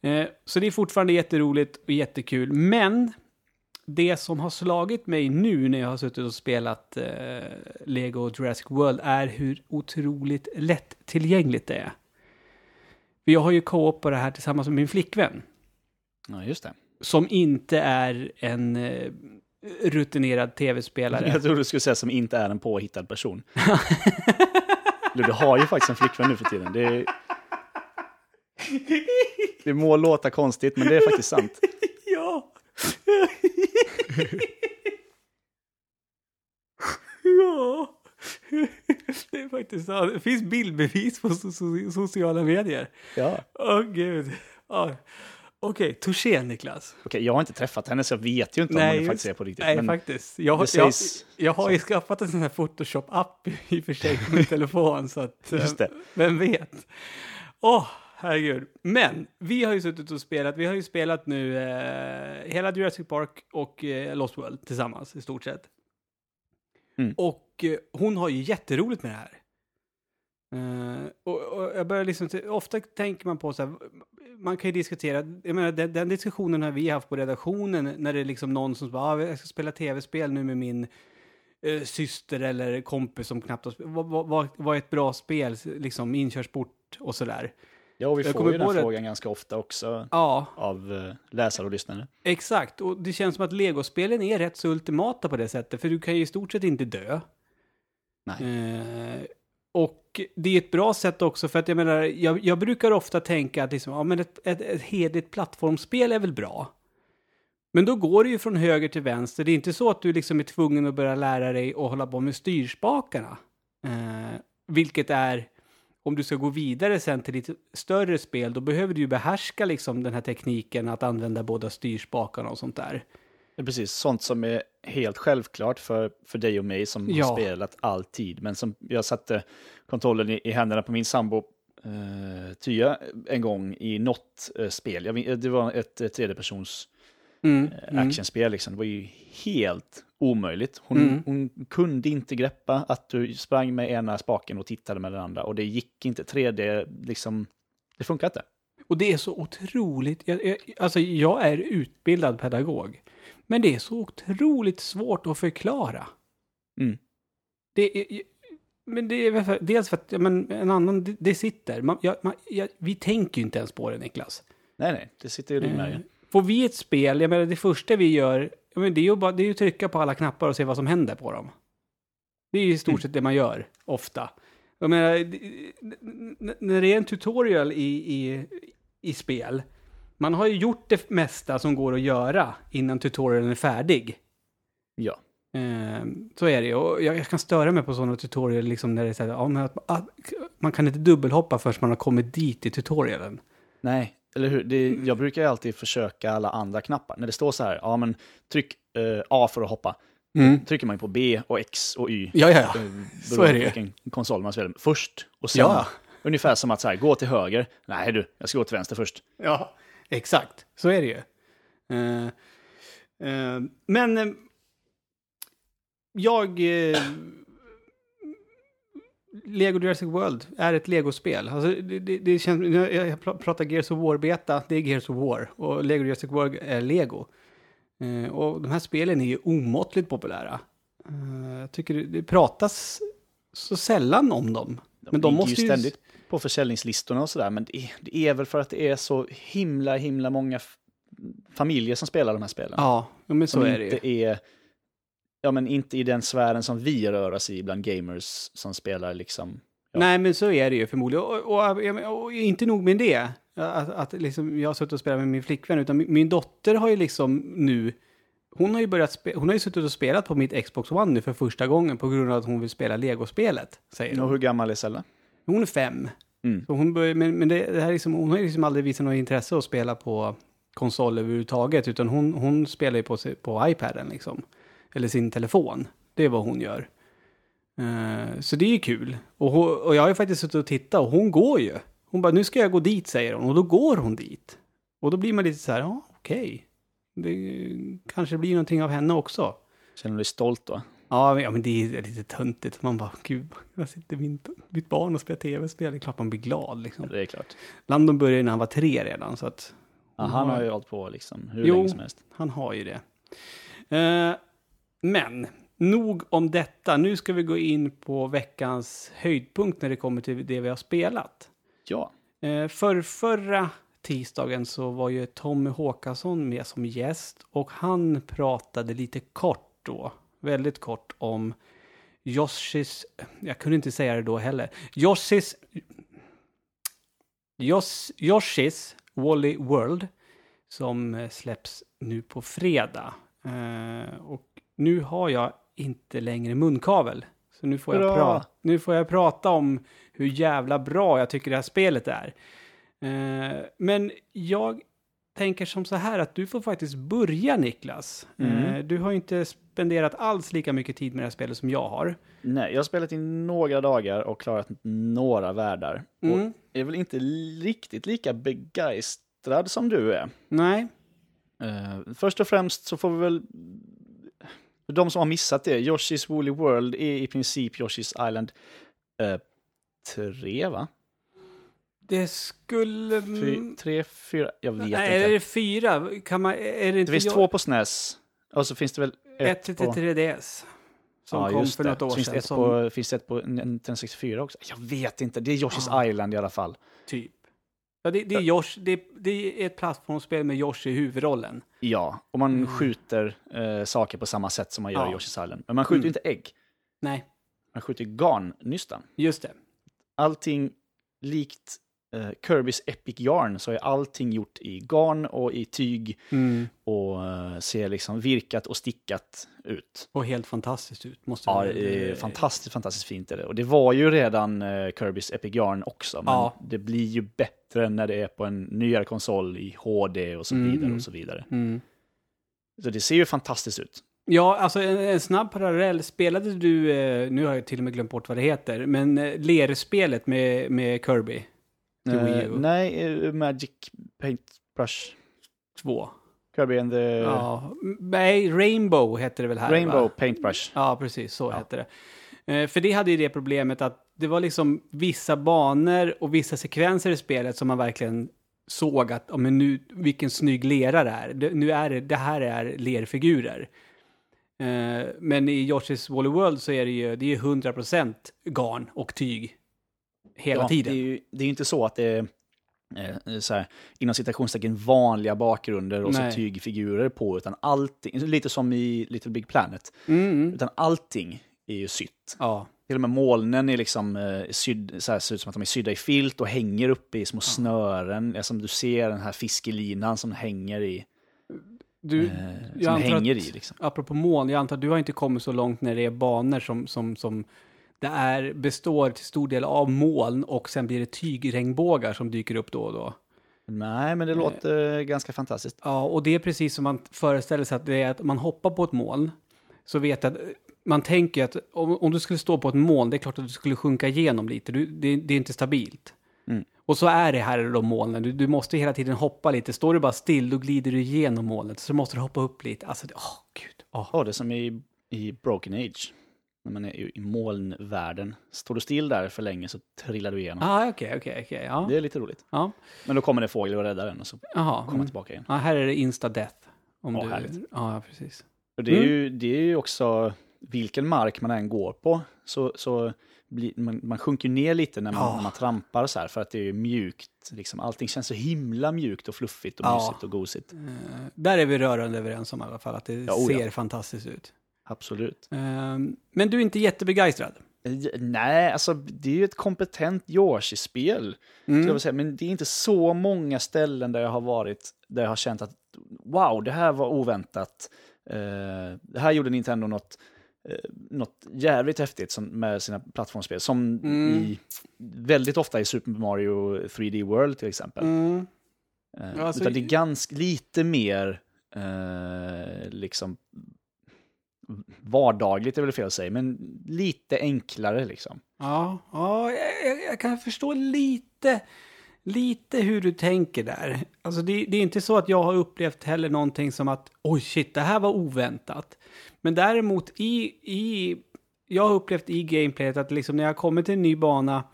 A: Eh, så det är fortfarande jätteroligt och jättekul. Men det som har slagit mig nu när jag har suttit och spelat eh, Lego Jurassic World är hur otroligt lättillgängligt det är. För jag har ju co-op på det här tillsammans med min flickvän.
B: Ja, just det.
A: Som inte är en eh, rutinerad tv-spelare.
B: Jag trodde du skulle säga som inte är en påhittad person. Du, du har ju faktiskt en flickvän nu för tiden. Det, är, det må låta konstigt, men det är faktiskt sant.
A: Ja. ja. Det är faktiskt sant. Det finns bildbevis på so so sociala medier.
B: Ja.
A: Åh gud. Ja. Okej, touché Niklas.
B: Okej, jag har inte träffat henne så jag vet ju inte om hon
A: just-
B: faktiskt är på riktigt.
A: Nej,
B: men
A: faktiskt. Jag, har-
B: sägs
A: jag, jag har ju skaffat en sån här Photoshop-app i och för sig på min telefon, så att... eh. Vem vet? Åh, herregud. Men, vi har ju suttit och spelat, vi har ju spelat nu eh, hela Jurassic Park och eh, Lost World tillsammans i stort sett.
B: Mm.
A: Och eh, hon har ju jätteroligt med det här. Uh, och, och jag börjar liksom, ofta tänker man på så här, man kan ju diskutera, jag menar den, den diskussionen har vi haft på redaktionen när det är liksom någon som bara, ah, jag ska spela tv-spel nu med min uh, syster eller kompis som knappt har spelat. Vad, vad, vad, vad är ett bra spel, liksom inkörsport och sådär.
B: Ja, och vi
A: Jag
B: får ju den
A: på det-
B: frågan ganska ofta också
A: Ja,
B: av eh, läsare och lyssnare.
A: exakt. Och det känns som att legospelen är rätt så ultimata på det sättet, för du kan ju i stort sett inte dö.
B: Nej.
A: Eh, och det är ett bra sätt också för att jag menar, jag, jag brukar ofta tänka att liksom, ja, men ett, ett, ett hederligt plattformsspel är väl bra. Men då går det ju från höger till vänster. Det är inte så att du liksom är tvungen att börja lära dig att hålla på med styrspakarna. Eh, vilket är, om du ska gå vidare sen till lite större spel, då behöver du ju behärska liksom den här tekniken att använda båda styrspakarna och sånt där.
B: Det är precis sånt som är helt självklart för, för dig och mig som
A: Ja.
B: har spelat alltid. Men som jag satte kontrollen i, i händerna på min sambo eh, Tya en gång i något eh, spel. Jag, det var ett eh, tredjepersons
A: Mm,
B: eh,
A: mm.
B: actionspel. Liksom. Det var ju helt omöjligt. Hon,
A: Mm.
B: hon kunde inte greppa att du sprang med ena spaken och tittade med den andra. Och det gick inte. 3D, liksom, det funkar inte.
A: Och det är så otroligt, jag, jag, alltså jag är utbildad pedagog, men det är så otroligt svårt att förklara.
B: Mm.
A: Det är, men det är för, dels för att men en annan, det, det sitter. Man, jag, man, jag, vi tänker ju inte ens på det, Niklas.
B: Nej, nej, det sitter ju i
A: Eh,
B: ryggmärgen.
A: Får vi ett spel, jag menar det första vi gör, ja, men det är ju bara det är ju att trycka på alla knappar och se vad som händer på dem. Det är ju i stort
B: Mm.
A: sett det man gör, ofta. Jag menar, när det är en tutorial i, i, i spel, man har ju gjort det mesta som går att göra innan tutorialen är färdig.
B: Ja.
A: Eh, så är det ju. Och jag, kan störa mig på sådana tutorial liksom när det är så här, ja, att, man kan inte dubbelhoppa förrän man har kommit dit i tutorialen.
B: Nej, eller hur? Det, jag brukar ju alltid försöka alla andra knappar. När det står så här, ja men tryck eh, A för att hoppa. Trycker man ju på B och X och Y.
A: Ja, ja, ja.
B: eh,
A: Så är det.
B: Vilken konsol man spelar. Först och sen.
A: Ja.
B: Ungefär som att så här, gå till höger. Nej du, jag ska gå till vänster först.
A: Ja, exakt. Så är det ju. Eh, eh, men eh, jag... Lego Jurassic World är ett Lego-spel. Alltså, det, det, det känns, jag jag pr- pratar Gears of War-beta, det är Gears of War. Och Lego Jurassic World är Lego. Eh, och de här spelen är ju omåttligt populära. Eh, jag tycker det, det pratas så sällan om dem. Men de måste
B: ju ständigt på försäljningslistorna och sådär. Men det är, det är väl för att det är så himla, himla många familjer som spelar de här spelen.
A: Ja, men så
B: som
A: är det ju.
B: är... Ja, men inte i den sfären som vi rör oss i bland gamers som spelar liksom... Ja.
A: Nej, men så är det ju förmodligen. Och, och, och, och inte nog med det, att, att liksom, jag har suttit och spelat med min flickvän, utan min, min dotter har ju liksom nu, hon har ju börjat spe, hon har ju suttit och spelat på mitt Xbox One nu för första gången på grund av att hon vill spela Lego-spelet, säger
B: Och
A: hon.
B: hur gammal är Zelda?
A: Hon är fem.
B: Mm.
A: Så hon börjar, men men det, det här är liksom, hon har ju liksom aldrig visat något intresse att spela på konsol överhuvudtaget, utan hon, hon spelar ju på, på iPaden liksom. Eller sin telefon. Det är vad hon gör. Eh, så det är ju kul. Och, hon, och jag har ju faktiskt suttit och tittat och hon går ju. Hon bara, nu ska jag gå dit, säger hon. Och då går hon dit. Och då blir man lite så här, ja, okej. Det kanske blir någonting av henne också.
B: Känner du dig stolt då?
A: Ja, men- ja, men det är lite töntigt. Man bara, gud, jag sitter min, mitt barn och spelar tv-spel. Det är klart man blir glad liksom.
B: Det är klart.
A: Landon började när han var tre redan, så att
B: Ja, han har ju hållit på liksom hur
A: Jo.
B: länge som helst.
A: han har ju det. Eh, men, nog om detta. Nu ska vi gå in på veckans höjdpunkt när det kommer till det vi har spelat.
B: Ja.
A: Eh, för förra tisdagen så var ju Tommy Håkansson med som gäst och han pratade lite kort då, väldigt kort om Yoshis, jag kunde inte säga det då heller, Yoshis, Yos, Yoshis Wally World som släpps nu på fredag. Eh, och nu har jag inte längre munkavel. Så nu får, jag nu får jag prata om hur jävla bra jag tycker det här spelet är. Eh, men jag tänker som så här att du får faktiskt börja Niklas.
B: Mm.
A: Eh, du har ju inte spenderat alls lika mycket tid med det här spelet som jag har.
B: Nej, jag har spelat i några dagar och klarat några världar.
A: Mm.
B: Och är väl inte riktigt lika begeistrad som du är.
A: Nej.
B: Eh, först och främst så får vi väl... För de som har missat det, Yoshi's Woolly World är i princip Yoshi's Island eh, 3, va?
A: Det skulle...
B: Fy, tre, fyra, jag vet.
A: Nej, är
B: inte.
A: det fyra? Kan man, är det inte
B: Det finns
A: jag-
B: två på SNES. Och så finns det väl
A: Ett
B: ett
A: till
B: på...
A: 3DS. Som
B: Ja,
A: kom
B: just
A: för
B: det.
A: något år
B: finns
A: sedan.
B: Det ett
A: som
B: på, finns det ett på Nintendo 64 också? Jag vet inte. Det är Yoshi's
A: Ah.
B: Island i alla fall.
A: typ. Ja, det, det, är Yosh, det, det är ett plattformsspel med Yoshi i huvudrollen.
B: Ja, och man
A: Mm.
B: skjuter eh, saker på samma sätt som man gör i
A: Ja.
B: Yoshi's Island. Men man skjuter
A: Mm.
B: inte ägg.
A: Nej,
B: Man skjuter garnnystan.
A: just det.
B: Allting likt eh, Kirby's Epic Yarn så är allting gjort i garn och i tyg
A: Mm.
B: och eh, ser liksom virkat och stickat ut.
A: Och helt fantastiskt ut. Måste
B: Ja, det är fantastiskt, fantastiskt fint är det. Och det var ju redan eh, Kirby's Epic Yarn också, men
A: Ja.
B: det blir ju bättre när det är på en nyare konsol i HD och så
A: Mm,
B: vidare
A: mm.
B: och så vidare.
A: Mm.
B: Så det ser ju fantastiskt ut.
A: Ja, alltså en, en snabb parallell. Spelade du, eh, nu har jag till och med glömt bort vad det heter, men eh, lerspelet med, med Kirby? Till Wii
B: Eh,
A: U.
B: nej, eh, Magic Paintbrush.
A: 2.
B: Kirby and the
A: Ja, nej, Rainbow heter det väl här?
B: Rainbow
A: Va?
B: Paintbrush.
A: Ja, precis, så
B: Ja.
A: hette det. Eh, för det hade ju det problemet att det var liksom vissa banor och vissa sekvenser i spelet som man verkligen såg att, men nu, vilken snygg lera det är. Det, nu är det, det här är lerfigurer. Eh, men i Yoshi's Woolly World så är det ju, det är ju 100% garn och tyg. Hela
B: Ja,
A: tiden.
B: Det är ju det är inte så att det är eh, så här, inom citationstecken vanliga bakgrunder och
A: Nej.
B: så tygfigurer på, utan allting, lite som i Little Big Planet,
A: Mm, mm.
B: utan allting är ju sytt.
A: Ja,
B: Till och med molnen är liksom eh, sydd, så här, ser ut som att de är sydda i filt och hänger uppe i små snören. Ja, som du ser den här fiskelinan som hänger i.
A: du,
B: eh, som hänger
A: att-
B: i liksom.
A: apropå moln, jag antar att du har inte kommit så långt när det är banor som, som, som det är, består till stor del av moln och sen blir det tygregnbågar som dyker upp då och då.
B: Nej, men det låter ganska fantastiskt.
A: Ja, och det är precis som man föreställer sig att det är att man hoppar på ett moln, så vet att man tänker att om, om du skulle stå på ett moln, det är klart att du skulle sjunka igenom lite, du, det, det är inte stabilt.
B: Mm.
A: Och så är det här då molnen, du, du måste hela tiden hoppa lite, står du bara still då glider du igenom molnet, så måste du hoppa upp lite. Alltså, åh gud. Åh.
B: Ja, det är som i, i Broken Age. När man är i molnvärlden. Står du still där för länge så trillar du igenom.
A: Ah, okej, okej, okej. Ja.
B: Det är lite roligt.
A: Ja.
B: Men då kommer det fågel och räddar den och så
A: Jaha.
B: kommer
A: Mm.
B: tillbaka igen.
A: Ja, här är det insta-death. Om
B: Ja,
A: du...
B: härligt.
A: Ja, precis.
B: Och det, är
A: Mm.
B: ju, det är ju också, vilken mark man än går på, så, så blir, man, man sjunker ner lite när man,
A: Ja.
B: när man trampar så här, för att det är mjukt. Liksom. Allting känns så himla mjukt och fluffigt och
A: Ja.
B: mysigt och gosigt.
A: Eh, där är vi rörande överens om i alla fall, att det
B: ja.
A: ser fantastiskt ut.
B: Absolut.
A: Eh, men du är inte jättebegeistrad?
B: Eh, Nej, alltså det är ju ett kompetent Yoshi-spel.
A: Mm.
B: säga. Men det är inte så många ställen där jag har varit, där jag har känt att wow, det här var oväntat. Eh, det här gjorde Nintendo något, eh, något jävligt häftigt som, med sina plattformsspel. Som
A: Mm.
B: i, väldigt ofta i Super Mario 3D World till exempel.
A: Mm.
B: Eh,
A: alltså-
B: utan det är ganska lite mer eh, liksom vardagligt är väl fel att säga, men lite enklare liksom.
A: Ja, ja jag, jag- kan förstå lite, lite hur du tänker där. Alltså det, det är inte så att jag har upplevt heller någonting som att oj shit, det här var oväntat. Men däremot i, i jag har upplevt i gameplayet att liksom när jag kommer till en ny bana,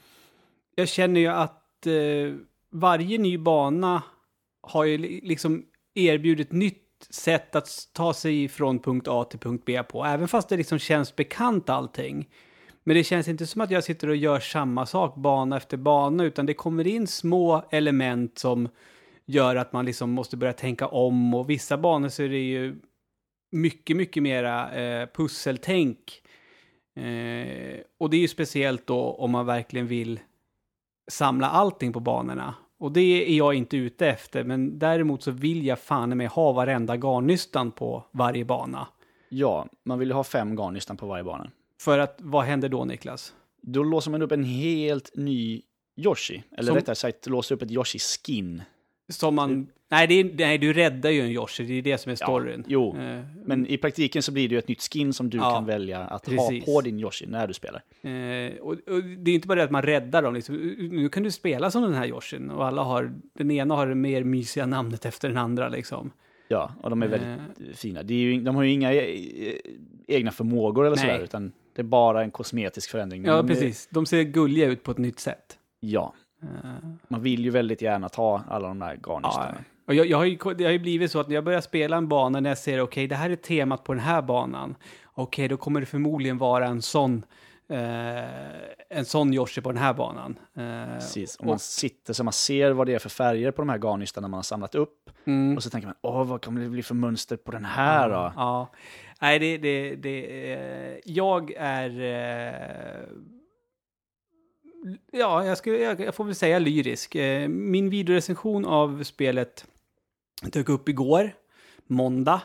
A: jag känner ju att eh, varje ny bana har ju liksom erbjudit nytt sätt att ta sig från punkt A till punkt B på, även fast det liksom känns bekant allting. Men det känns inte som att jag sitter och gör samma sak bana efter bana, utan det kommer in små element som gör att man liksom måste börja tänka om och vissa banor så är det ju mycket, mycket mera eh, pusseltänk. Eh, och det är ju speciellt då om man verkligen vill samla allting på banorna. Och det är jag inte ute efter, men däremot så vill jag fan med ha varenda garnnystan på varje bana.
B: Ja, man vill ju ha fem garnnystan på varje bana.
A: För att, vad händer då Niklas?
B: Då låser man upp en helt ny Yoshi. Eller
A: Som-
B: rättare sagt, låser upp ett Yoshi-skin.
A: Som man... Nej, det är, nej, du räddar ju en Yoshi, det är det som är storyn.
B: jo.
A: Eh,
B: Men i praktiken så blir det ju ett nytt skin som du
A: Ja,
B: kan välja att
A: precis.
B: ha på din Yoshi när du spelar.
A: Eh, och, och det är inte bara det att man räddar dem, liksom. nu kan du spela som den här Yoshin och alla har, den ena har det mer mysiga namnet efter den andra liksom.
B: Ja, och de är väldigt
A: Eh.
B: fina. Det är ju, de har ju inga egna förmågor eller
A: Nej.
B: sådär, utan det är bara en kosmetisk förändring.
A: Ja,
B: det-
A: precis. De ser gulliga ut på ett nytt sätt.
B: Ja, man vill ju väldigt gärna ta alla de där
A: ja,
B: garnnystarna.
A: och jag, jag har ju, det har ju blivit så att när jag börjar spela en bana, när jag ser okej, det här är temat på den här banan. Okej, då kommer det förmodligen vara en sån, eh, en sån Yoshi på den här banan. Eh,
B: Precis, och man sitter så man ser vad det är för färger på de här garnnystarna man har samlat upp.
A: mm.
B: Och så tänker man, åh, vad kommer det bli för mönster på den här då?
A: Ja. Nej, det, det, det, eh, jag är... Ja, jag, skulle, jag, jag får väl säga lyrisk. Eh, min videorecension av spelet dök upp igår, måndag.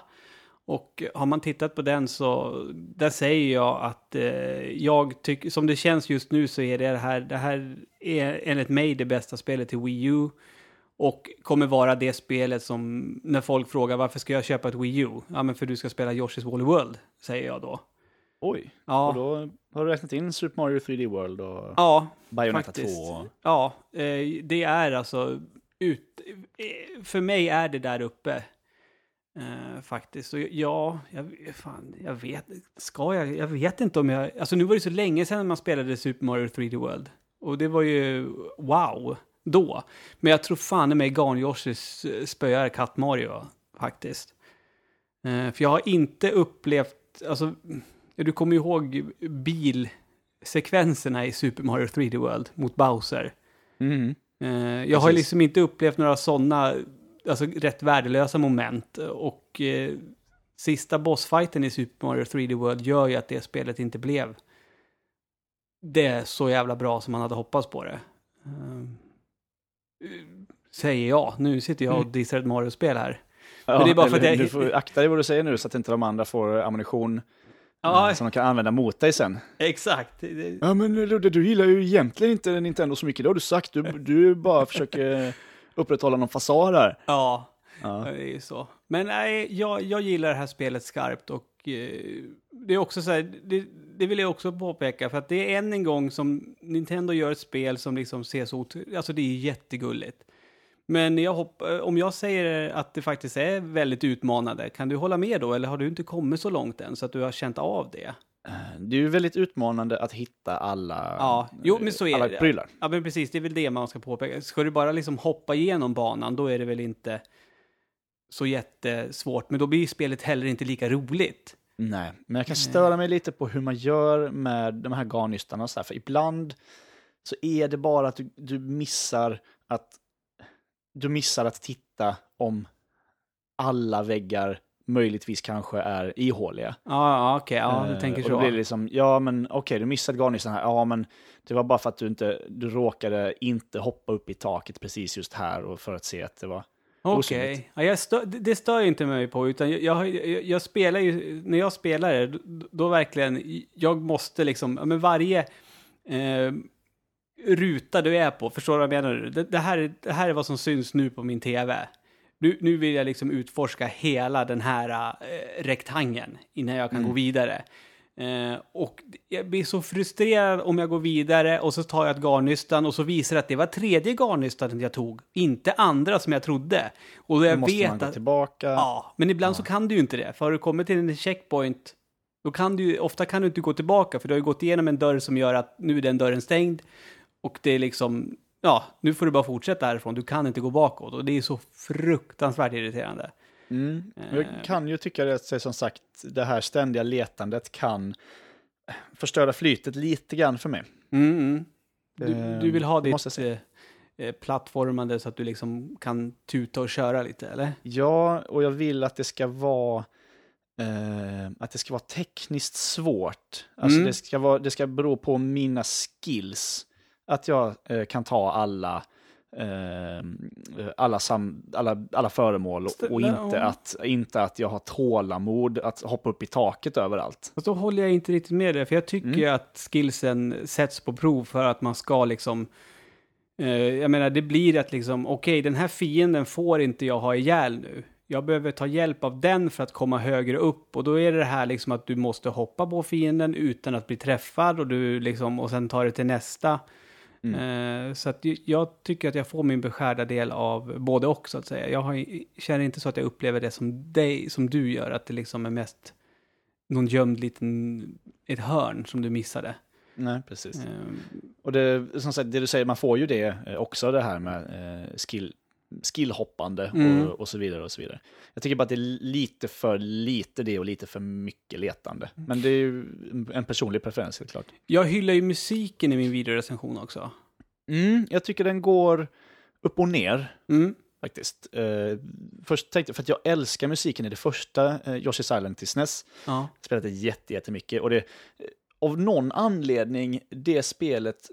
A: Och har man tittat på den så, där säger jag att eh, jag tycker, som det känns just nu så är det här, det här är enligt mig det bästa spelet till Wii U. Och kommer vara det spelet som, när folk frågar varför ska jag köpa ett Wii U? Ja, men för du ska spela Yoshi's Woolly World, säger jag då.
B: Oj, och
A: Ja,
B: då har du räknat in Super Mario 3D World och
A: ja
B: Bayonetta
A: faktiskt.
B: 2. och-
A: Ja, eh, det är alltså, ut, eh, för mig är det där uppe. Eh, faktiskt. Och ja, jag, fan, jag vet, ska jag, jag vet inte om jag, alltså nu var det så länge sedan man spelade Super Mario 3D World. Och det var ju wow, då. Men jag tror fan i mig Garn-Yoshis eh, spöar Katt Mario, faktiskt. Eh, för jag har inte upplevt, alltså, du kommer ju ihåg bilsekvenserna i Super Mario 3D World mot Bowser.
B: Mhm.
A: Eh, jag har liksom inte upplevt några sådana, alltså rätt värdelösa moment. Och eh, sista bossfighten i Super Mario 3D World gör ju att det spelet inte blev det är så jävla bra som man hade hoppats på det. Eh, säger jag. Nu sitter jag och
B: Mm.
A: dissar ett Mario-spel här.
B: Ja,
A: det är bara för att jag-
B: Du får akta dig vad du säger nu så att inte de andra får ammunition
A: Ja,
B: eh, som de kan använda mot dig sen.
A: exakt.
B: Ja men Ludde, du gillar ju egentligen inte Nintendo så mycket, det har du sagt. Du, du bara försöker upprätthålla någon fasad här.
A: Ja,
B: Ja.
A: Ja, det är ju så. Men nej, jag, jag gillar det här spelet skarpt och eh, det är också så här, det, det vill jag också påpeka för att det är än en gång som Nintendo gör ett spel som liksom ser så alltså det är jättegulligt. Men jag hopp, eh, om jag säger att det faktiskt är väldigt utmanande, kan du hålla med då eller har du inte kommit så långt än så att du har känt av det?
B: Det är ju väldigt utmanande att hitta alla,
A: Ja, jo, men så är
B: alla
A: det.
B: prylar.
A: Ja, men precis, det är väl det man ska påpeka. Ska du bara liksom hoppa igenom banan, då är det väl inte så jättesvårt. Men då blir spelet heller inte lika roligt.
B: Nej, men jag kan störa mig lite på hur man gör med de här garnnystarna. Så här, för ibland så är det bara att du, du missar att du missar att titta om alla väggar möjligtvis kanske är ihåliga.
A: Ja, ja okej, ja, du
B: Eh,
A: tänker
B: och då
A: så.
B: blir det liksom, ja men okej, du missade garnnystan här, ja men det var bara för att du inte, du råkade inte hoppa upp i taket precis just här och för att se att det var
A: Okej,
B: osynligt.
A: ja, jag det stör jag inte mig på, utan jag, jag, jag, jag spelar ju, när jag spelar det, då, då verkligen, jag måste liksom, men varje eh, ruta du är på, förstår du vad jag menar? Det, det, här, är- det här är vad som syns nu på min tv. Nu, nu vill jag liksom utforska hela den här eh, rektangeln innan jag kan gå vidare. Eh, och jag blir så frustrerad om jag går vidare och så tar jag ett garnnystan och så visar det att det var tredje garnnystan jag tog, inte andra som jag trodde. Och
B: Då
A: jag
B: måste
A: vet
B: man gå
A: att...
B: tillbaka.
A: Ja, men ibland så kan du ju inte det. För har du kommit till en checkpoint, då kan du ofta kan du inte gå tillbaka, för du har ju gått igenom en dörr som gör att nu är den dörren stängd. Och det är liksom, ja, nu får du bara fortsätta härifrån. Du kan inte gå bakåt. Och det är så fruktansvärt irriterande.
B: Mm.
A: Eh.
B: Jag kan ju tycka det, som sagt, det här ständiga letandet kan förstöra flytet lite grann för mig.
A: Mm, mm. Du,
B: Eh,
A: du vill ha
B: måste
A: ditt eh, eh, plattformande så att du liksom kan tuta och köra lite, eller?
B: Ja, och jag vill att det ska vara eh, att det ska vara tekniskt svårt. Alltså
A: Mm.
B: det, ska vara, det ska bero på mina skills. Att jag eh, kan ta alla, eh, alla, sam, alla, alla föremål och, och inte att, inte att jag har tålamod att hoppa upp i taket överallt.
A: Fast då håller jag inte riktigt med dig, för jag tycker
B: Mm.
A: att skillsen sätts på prov för att man ska liksom... Eh, jag menar, det blir att liksom, okej, den här fienden får inte jag ha ihjäl nu. Jag behöver ta hjälp av den för att komma högre upp och då är det det här liksom att du måste hoppa på fienden utan att bli träffad och du liksom, och sen tar det till nästa. Eh, så att jag tycker att jag får min beskärda del av både och så att säga. Jag har, känner inte så att jag upplever det som dig, som du gör, att det liksom är mest någon gömd liten, ett hörn som du missade.
B: Nej, precis.
A: Eh,
B: Och det, som sagt, det du säger, man får ju det eh, också, det här med eh, skill, skillhoppande
A: Mm.
B: och, och så vidare. och så vidare. Jag tycker bara att det är lite för lite det och lite för mycket letande. Men det är ju en- personlig preferens helt klart.
A: Jag hyllar ju musiken i min videorecension också.
B: Mm, jag tycker den går upp och ner
A: Mm.
B: faktiskt. Eh, först tänkte jag, för att jag älskar musiken i det första eh, Yoshi's Island till SNES.
A: Ja.
B: spelat det jätte- jättemycket. Och det, eh, av någon anledning, det spelet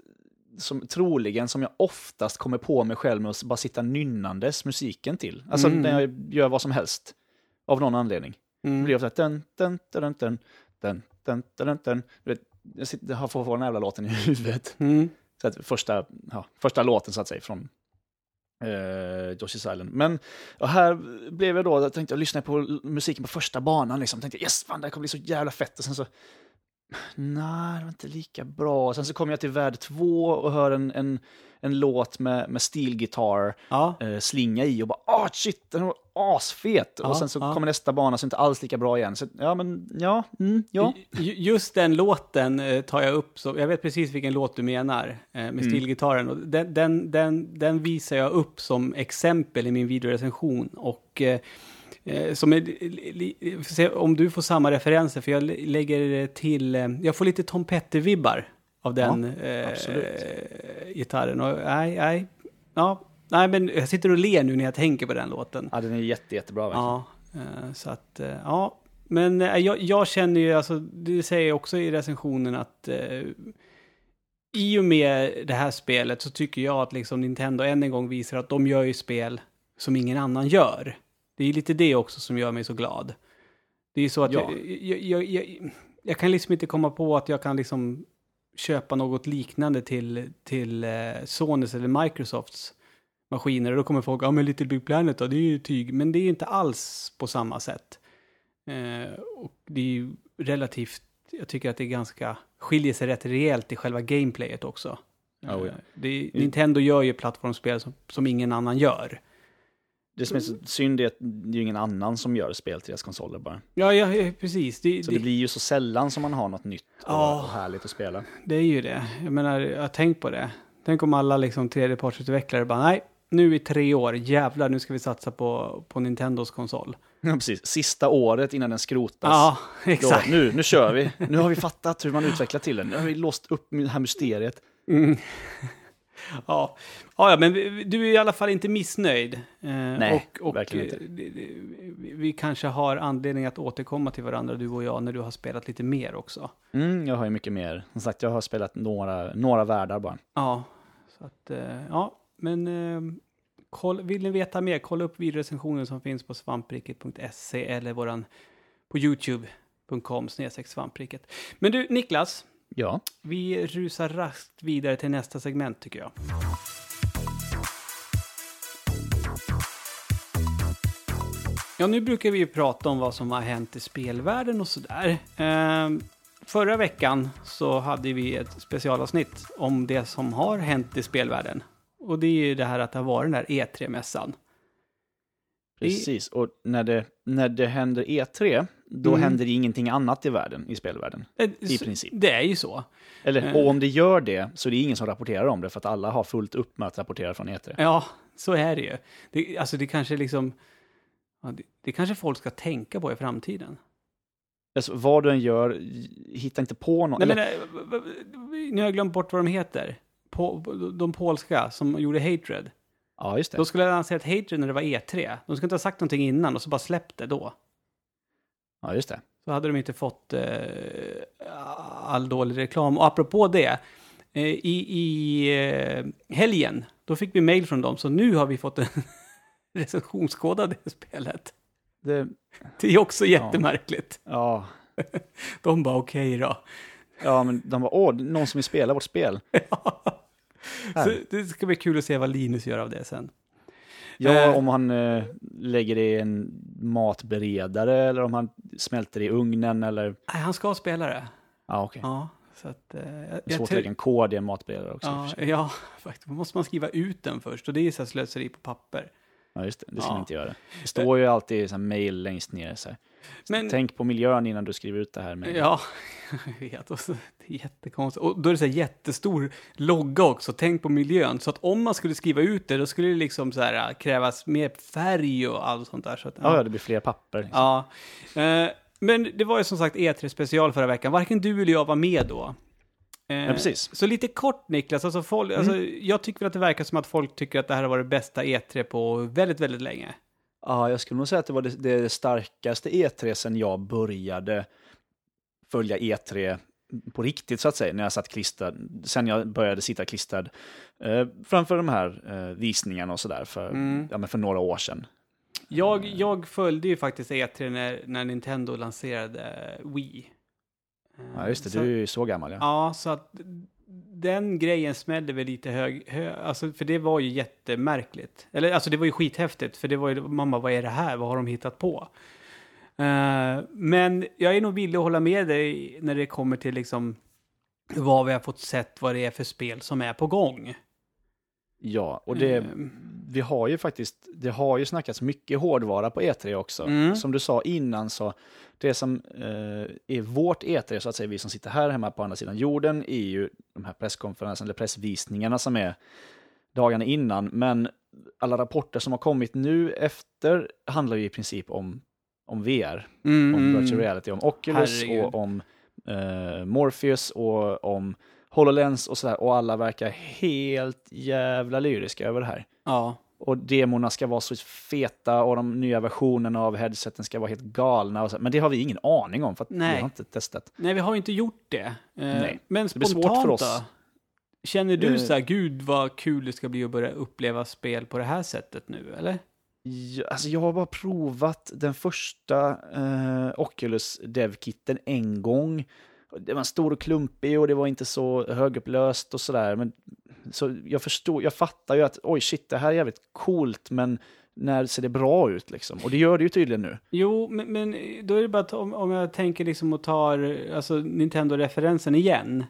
B: som troligen som jag oftast kommer på mig själv med att bara sitta nynnandes musiken till. Alltså
A: mm.
B: när jag gör vad som helst. Av någon anledning.
A: Mm.
B: Det blir ofta den, den, den, den, den, den, den, den. Du vet, jag sitter, har fått den jävla låten i huvudet.
A: Mm.
B: Så att första, ja, första låten så att säga från eh, Josh's Island. Men här blev jag då, jag tänkte jag lyssnade på musiken på första banan liksom. Tänkte yes, fan det här kommer bli så jävla fett. Och sen så nej det var inte lika bra. Sen så kom jag till värld två och hör en, en, en låt med, med steel
A: Ja.
B: eh, slinga i och bara ah shit, den var asfet.
A: Ja,
B: och sen så
A: ja.
B: kommer nästa bana så inte alls lika bra igen. Så ja men ja, mm, ja.
A: Ju- Just den låten eh, tar jag upp, så, jag vet precis vilken låt du menar eh, med
B: Mm.
A: stilgitarren. Och den, den, den, den visar jag upp som exempel i min videorecension. Och eh, som är, se om du får samma referenser, för jag lä- lägger till, eh, jag får lite Tom Petty-vibbar av den eh,
B: absolut.
A: gitarren. Och, nej, nej, ja, nej, men jag sitter och ler nu när jag tänker på den låten.
B: ja den är jätte, jättebra verkligen.
A: Ja, eh, så att, eh, ja. Men eh, jag, jag känner ju, alltså, det säger jag också i recensionen att eh, i och med det här spelet så tycker jag att liksom Nintendo än en gång visar att de gör ju spel som ingen annan gör. Det är lite det också som gör mig så glad. Det är så att
B: Ja.
A: jag, jag, jag, jag, kan liksom inte komma på att jag kan liksom köpa något liknande till, till eh, Sonys eller Microsofts maskiner. Och då kommer folk, ja men Little Big Planet då, det är ju tyg. Men det är ju inte alls på samma sätt. Eh, och det är ju relativt, jag tycker att det är ganska, skiljer sig rätt rejält i själva gameplayet också.
B: Oh.
A: Eh, det Nintendo gör ju plattformsspel som, som ingen annan gör.
B: Det som är så synd är att det är ingen annan som gör spel till deras konsoler bara.
A: Ja, ja, precis. Det,
B: Så
A: det,
B: det blir ju så sällan som man har något nytt och,
A: Ja.
B: och härligt att spela.
A: det är ju det. Jag menar, jag har tänkt på det. Tänk om alla liksom tredjepartsutvecklare bara, nej, nu i tre år, jävlar, nu ska vi satsa på, på Nintendos konsol.
B: Ja, precis. Sista året innan den skrotas.
A: Ja,
B: Då,
A: exakt.
B: nu, nu kör vi. Nu har vi fattat hur man utvecklar till den. Nu har vi låst upp det här mysteriet.
A: Mm. Ja. Ja, ja, men du är i alla fall inte missnöjd. Eh,
B: Nej,
A: och, och
B: verkligen inte.
A: eh, vi- kanske har anledning att återkomma till varandra, du och jag, när du har spelat lite mer också.
B: Mm, jag har ju mycket mer. Som sagt, jag har spelat några, några världar bara.
A: Ja, så att, eh, ja, men koll, vill ni veta mer, kolla upp videorecensionen som finns på svampriket.se eller våran på youtube.com svampriket. Men du, Niklas,
B: Ja,
A: vi rusar raskt vidare till nästa segment tycker jag. Ja, nu brukar vi ju prata om vad som har hänt i spelvärlden och sådär. Ehm, förra veckan så hade vi ett specialavsnitt om det som har hänt i spelvärlden. Och det är ju det här att det har varit den där E3-mässan.
B: Precis, och när det, när det händer E3, då
A: Mm.
B: händer det ingenting annat i världen, i spelvärlden.
A: Eh,
B: I princip.
A: Det är ju så.
B: Eller,
A: Eh.
B: och om det gör det, så är det ingen som rapporterar om det, för att alla har fullt upp med att rapportera från E E3.
A: Ja, så är det ju. Det, alltså det kanske liksom... Ja, det, det kanske folk ska tänka på i framtiden.
B: Alltså, vad du än gör, hitta inte på något.
A: Nej,
B: eller,
A: men, eh, nu har jag glömt bort vad de heter. På, de polska som gjorde Hatred.
B: ja, just det.
A: De skulle ha lanserat Hatred när det var E3. De skulle inte ha sagt någonting innan och så bara släppt det då.
B: Ja, just det.
A: Så hade de inte fått eh, all dålig reklam. Och apropå det, eh, i, i eh, helgen, då fick vi mail från dem, så nu har vi fått en recensionskod av det spelet.
B: det
A: Det är också jättemärkligt.
B: ja.
A: De bara okej då.
B: ja, men de var åh, någon som vill spela vårt spel.
A: så
B: Här.
A: det ska bli kul att se vad Linus gör av det sen.
B: Ja,
A: Eh.
B: om han eh, lägger det i en matberedare eller om han smälter det i ugnen eller...
A: Nej, han ska spela det.
B: Ja, okej.
A: Ja, så att... Eh, jag,
B: svårt att lägga en kod i en matberedare också.
A: Ja, ja, faktiskt. Då måste man skriva ut den först och det är så här slöseri på papper.
B: Ja, just det. Det ska
A: Ja.
B: man inte göra. Det står ju alltid så här mail längst ner. Så här.
A: Men,
B: Tänk på miljön innan du skriver ut det här. Med.
A: ja, jag vet. Och så, det är jättekonstigt. Och då är det så här jättestor logga också. Tänk på miljön. Så att om man skulle skriva ut det, då skulle det liksom så här krävas mer färg och allt sånt där. Så att,
B: Ja, ja, det blir fler papper. Liksom.
A: Ja, eh, men det var ju som sagt E3 special förra veckan. Varken du eller jag var med då. Eh,
B: Ja.
A: Så lite kort Niklas, alltså, folk, alltså, jag tycker att det verkar som att folk tycker att det här har varit bästa E3 på väldigt, väldigt länge.
B: Ja, jag skulle nog säga att det var det, det starkaste E3 sen jag började följa E3 på riktigt så att säga, när jag satt klistrad, sen jag började sitta klistrad eh, framför de här eh, visningarna och sådär för,
A: Mm.
B: ja, för några år sedan.
A: Jag, jag följde ju faktiskt E3 när, när Nintendo lanserade Wii.
B: Ja, just det,
A: så,
B: du är ju så gammal ja.
A: Ja, så att den grejen smällde väl lite hög, hö, alltså för det var ju jättemärkligt. Eller alltså det var ju skithäftigt, för det var ju, mamma vad är det här, vad har de hittat på? Eh, men jag är nog villig att hålla med dig när det kommer till liksom vad vi har fått sett, vad det är för spel som är på gång.
B: Ja, och det,
A: Mm.
B: vi har ju faktiskt, det har ju snackats mycket hårdvara på E3 också.
A: Mm.
B: Som du sa innan så, det som eh, är vårt E3, så att säga, vi som sitter här hemma på andra sidan jorden, är ju de här presskonferenserna eller pressvisningarna som är dagarna innan. Men alla rapporter som har kommit nu efter handlar ju i princip om, om VR,
A: Mm,
B: om virtual reality, om Oculus
A: Herregud.
B: och om eh, Morpheus och om HoloLens och sådär. Och alla verkar helt jävla lyriska över det här.
A: Ja,
B: Och demorna ska vara så feta och de nya versionerna av headseten ska vara helt galna. Och så. Men det har vi ingen aning om för att
A: Nej.
B: vi har inte testat.
A: nej vi har inte gjort det. Eh,
B: Nej,
A: Men
B: det blir svårt
A: spontant
B: för oss.
A: Känner du
B: Eh.
A: så här, gud vad kul det ska bli att börja uppleva spel på det här sättet nu, eller?
B: Ja, alltså jag har bara provat den första eh, Oculus Dev-kitten en gång. Det var stor och klumpig och det var inte så högupplöst och sådär. Men så jag förstår, jag fattar ju att oj shit, det här är jävligt coolt, men när ser det bra ut liksom? Och det gör det ju tydligen nu.
A: Jo, men, men då är det bara att om, om jag tänker liksom och tar alltså Nintendo-referensen igen.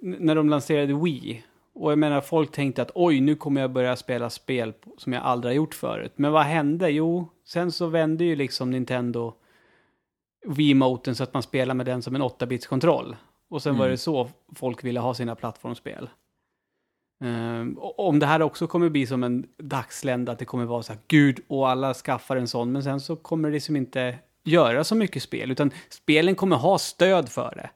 A: När de lanserade Wii. Och jag menar, folk tänkte att oj, nu kommer jag börja spela spel som jag aldrig har gjort förut. Men vad hände? Jo, sen så vände ju liksom Nintendo Wii-moten så att man spelar med den som en 8-bits-kontroll. Och sen var
B: Mm.
A: det så folk ville ha sina plattformsspel. Och om det här också kommer bli som en dagslända, att det kommer vara så här, gud, och alla skaffar en sån, men sen så kommer det liksom inte göra så mycket spel, utan spelen kommer ha stöd för det.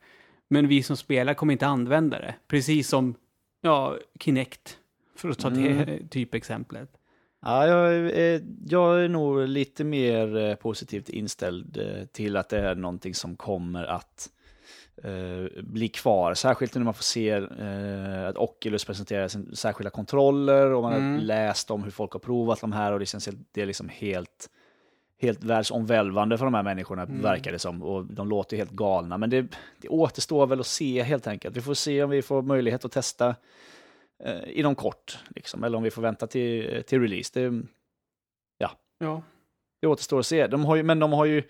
A: Men vi som spelar kommer inte använda det. Precis som, ja, Kinect, för att ta det
B: Mm.
A: typexemplet.
B: Ja, jag, är, jag är nog lite mer eh, positivt inställd eh, till att det är någonting som kommer att eh, bli kvar. Särskilt när man får se eh, att Oculus presenterar sin särskilda kontroller och man
A: Mm.
B: har läst om hur folk har provat de här och det känns det är liksom helt, helt världsomvälvande för de här människorna,
A: Mm.
B: verkar det som. Och de låter helt galna, men det, det återstår väl att se helt enkelt. Vi får se om vi får möjlighet att testa eh, inom kort, liksom, eller om vi får vänta till, till release. Det,
A: Ja.
B: det återstår att se. De har ju, men de har ju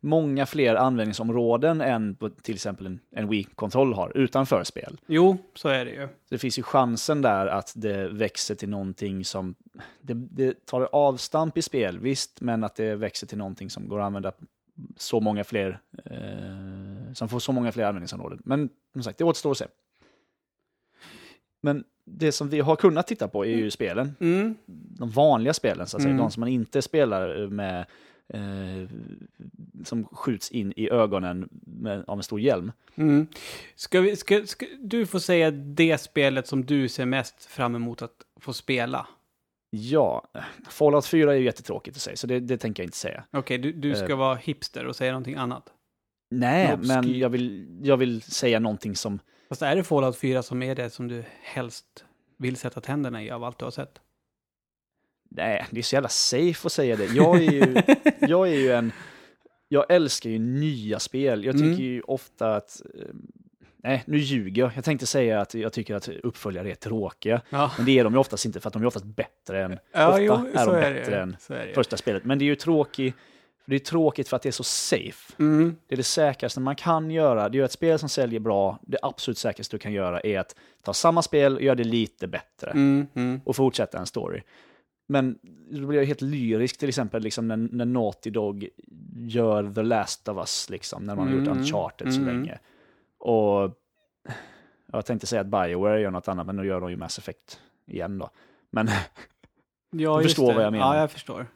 B: många fler användningsområden än till exempel en, en Wii-kontroll har utanför spel.
A: Jo, så är det ju.
B: Det finns ju chansen där att det växer till någonting som... Det, det tar avstamp i spel, visst, men att det växer till någonting som går att använda så många fler... Eh, som får så många fler användningsområden. Men som sagt, det återstår att se. Men det som vi har kunnat titta på är ju spelen.
A: Mm.
B: De vanliga spelen, så att säga.
A: Mm.
B: De som man inte spelar med... Eh, som skjuts in i ögonen med, av en stor hjälm.
A: Mm. Ska vi, ska, ska, du får säga det spelet som du ser mest fram emot att få spela.
B: Ja, Fallout 4 är ju jättetråkigt att säga, så det, det tänker jag inte säga.
A: Okej, du, du ska
B: Eh.
A: vara hipster och säga någonting annat.
B: Nej,
A: Obsky.
B: men jag vill, jag vill säga någonting som...
A: Fast är det Fallout 4 som är det som du helst vill sätta tänderna i av allt du har sett?
B: Nej, det är så jävla safe att säga det. Jag är ju, jag är ju en... Jag älskar ju nya spel. Jag tycker
A: Mm.
B: ju ofta att... eh, Nej, nu ljuger jag. Jag tänkte säga att jag tycker att uppföljare är tråkiga.
A: Ja,
B: Men det är de ju oftast inte, för att de är oftast bättre än...
A: ja
B: ofta
A: jo,
B: är de
A: är
B: bättre
A: det.
B: än första spelet. Men det är ju tråkigt, det är tråkigt för att det är så safe.
A: Mm.
B: Det är det säkraste man kan göra. Det är ett spel som säljer bra. Det absolut säkraste du kan göra är att ta samma spel och göra det lite bättre.
A: Mm, mm.
B: Och fortsätta en story. Men då blir jag helt lyrisk till exempel liksom när, när Naughty Dog gör The Last of Us, liksom, när man har gjort
A: Mm,
B: Uncharted så
A: mm.
B: länge. Och jag tänkte säga att Bioware gör något annat, men nu gör de ju Mass Effect igen då. Men
A: Ja,
B: Du förstår
A: det.
B: vad jag menar.
A: Ja, jag förstår.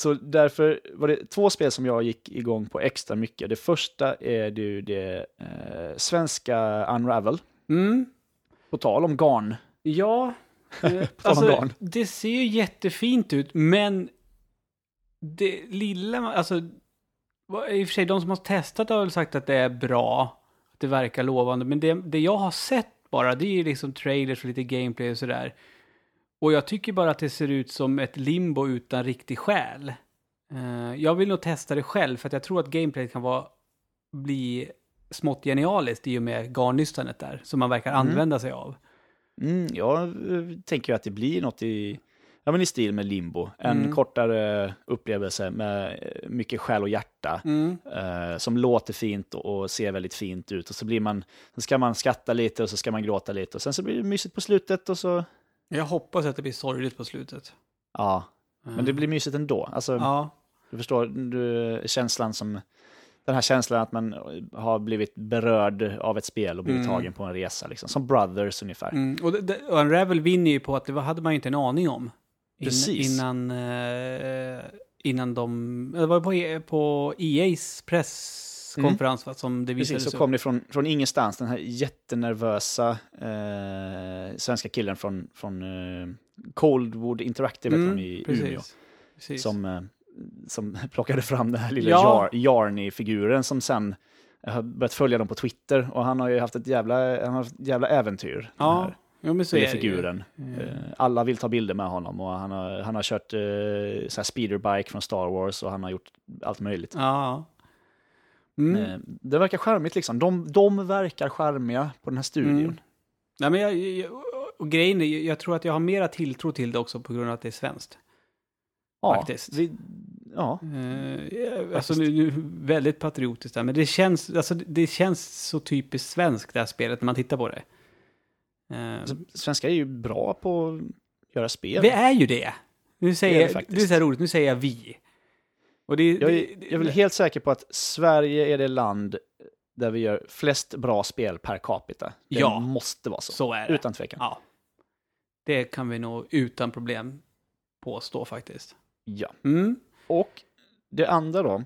B: Så därför var det två spel som jag gick igång på extra mycket. Det första är ju det eh, svenska Unravel.
A: Mm.
B: På tal om garn.
A: Ja, eh, alltså,
B: garn.
A: det ser ju jättefint ut, men det lilla, alltså, i och för sig, de som har testat har väl sagt att det är bra, att det verkar lovande, men det, det jag har sett bara, det är ju liksom trailers och lite gameplay och sådär. Och jag tycker bara att det ser ut som ett limbo utan riktig själ. Eh, jag vill nog testa det själv, för att jag tror att gameplay kan vara, bli smått genialiskt i och med garnnystanet där, som man verkar
B: Mm.
A: använda sig av.
B: Mm, jag eh, tänker att det blir något i, ja, men i stil med Limbo. En
A: Mm.
B: kortare upplevelse med mycket själ och hjärta.
A: Mm.
B: eh, som låter fint och, ser väldigt fint ut. Och så blir man, så ska man skratta lite och så ska man gråta lite. Och sen så blir det mysigt på slutet och så,
A: Jag hoppas att det blir sorgligt på slutet.
B: ja. Men det blir mysigt ändå. Alltså,
A: Ja,
B: Du förstår, du, känslan som... Den här känslan att man har blivit berörd av ett spel och blivit
A: Mm.
B: tagen på en resa. Liksom. Som Brothers ungefär.
A: mm. och, det, och Unravel vinner ju på att det hade man ju inte en aning om. In,
B: Precis.
A: Innan, eh, innan de... Det var på, E- på EA's presskonferens va, som det visades
B: Precis, så kom det från, från ingenstans, den här jättenervösa eh, svenska killen från, från eh, Coldwood Interactive
A: Mm,
B: mm, i
A: precis.
B: Umeå.
A: Precis.
B: Som, eh, som plockade fram den här lilla
A: Ja.
B: Jar, Jarny-figuren som sen jag har börjat följa dem på Twitter och han har ju haft ett jävla, han har haft ett jävla äventyr.
A: ja, jo, men så är
B: figuren.
A: Mm.
B: Eh, Alla vill ta bilder med honom och han har, han har kört eh, här speederbike från Star Wars och han har gjort allt möjligt.
A: Ja. Mm.
B: Eh, Det verkar charmigt liksom. De, de verkar charmiga på den här studion.
A: Mm. Nej, men jag, jag, och grejen är, jag tror att jag har mera tilltro till det också på grund av att det är svenskt.
B: Ja,
A: Faktiskt.
B: Vi, ja,
A: Eh, alltså nu, nu, väldigt patriotiskt där, men det känns, alltså, det känns så typiskt svenskt det här spelet när man tittar på det. Eh,
B: alltså, svenskar är ju bra på att göra spel.
A: vi är ju det. Nu säger
B: Det är det
A: det,
B: faktiskt.
A: är så här roligt, nu säger jag vi. Och det,
B: Jag
A: det,
B: är, jag är väl helt säker på att Sverige är det land där vi gör flest bra spel per capita. Det
A: Ja.
B: måste vara så.
A: så är det.
B: Utan tvekan.
A: Ja. Det kan vi nog utan problem påstå faktiskt.
B: Ja.
A: Mm.
B: Och det andra då,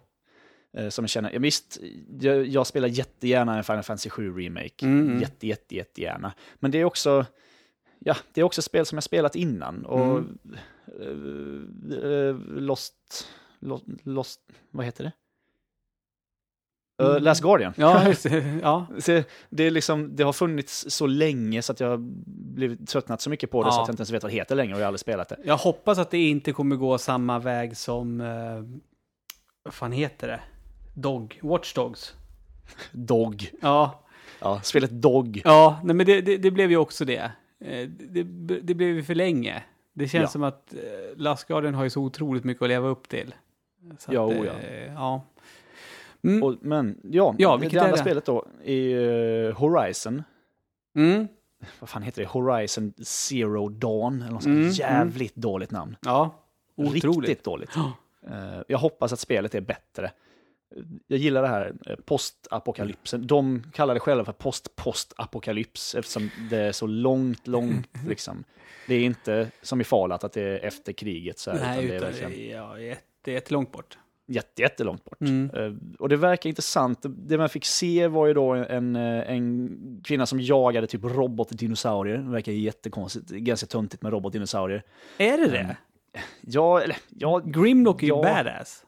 B: eh, som jag känner, ja, visst, jag, jag spelar jättegärna en Final Fantasy 7 Remake.
A: Mm, mm.
B: Jätte, jätte, jättegärna. Men det är också, ja, det är också spel som jag spelat innan. Och
A: Mm.
B: eh, eh, Lost, Lost, vad heter det?
A: Mm.
B: Last Guardian.
A: Ja. Ja.
B: Det, är liksom, det har funnits så länge så att jag blivit tröttnat så mycket på det
A: Ja.
B: så att jag inte ens vet vad det heter längre och jag har aldrig spelat det.
A: Jag hoppas att det inte kommer gå samma väg som, eh, vad fan heter det? Dog, Watch Dogs.
B: Dog.
A: Ja,
B: Ja, spelet Dog.
A: ja nej, men det, det, det blev ju också det. Eh, det. Det blev ju för länge. Det känns
B: Ja.
A: som att eh, Last Guardian har ju så otroligt mycket att leva upp till. Så
B: Ja,
A: att,
B: oh ja.
A: ja. Mm.
B: Och, men ja,
A: Ja,
B: det, andra
A: det?
B: spelet då är eh, Horizon.
A: Mm.
B: Vad fan heter det? Horizon Zero Dawn. Eller något
A: Mm,
B: jävligt dåligt namn.
A: Ja, otroligt.
B: Riktigt dåligt. Eh, jag hoppas att spelet är bättre. Jag gillar det här eh, postapokalypsen. De kallar det själva för post-postapokalyps eftersom det är så långt, långt liksom. Det är inte som i Fallout att det är efter kriget så här,
A: Nej,
B: utan det är verkligen
A: ja, jättelångt bort.
B: jätte, jättelångt bort.
A: Mm.
B: Eh, Och det verkar intressant. Det man fick se var ju då en, eh, en kvinna som jagade typ robotdinosaurier. Det verkar jättekonstigt, ganska töntigt med robotdinosaurier.
A: Är det det?
B: Mm. Ja, eller ja,
A: Grimlock är ju
B: Ja.
A: badass.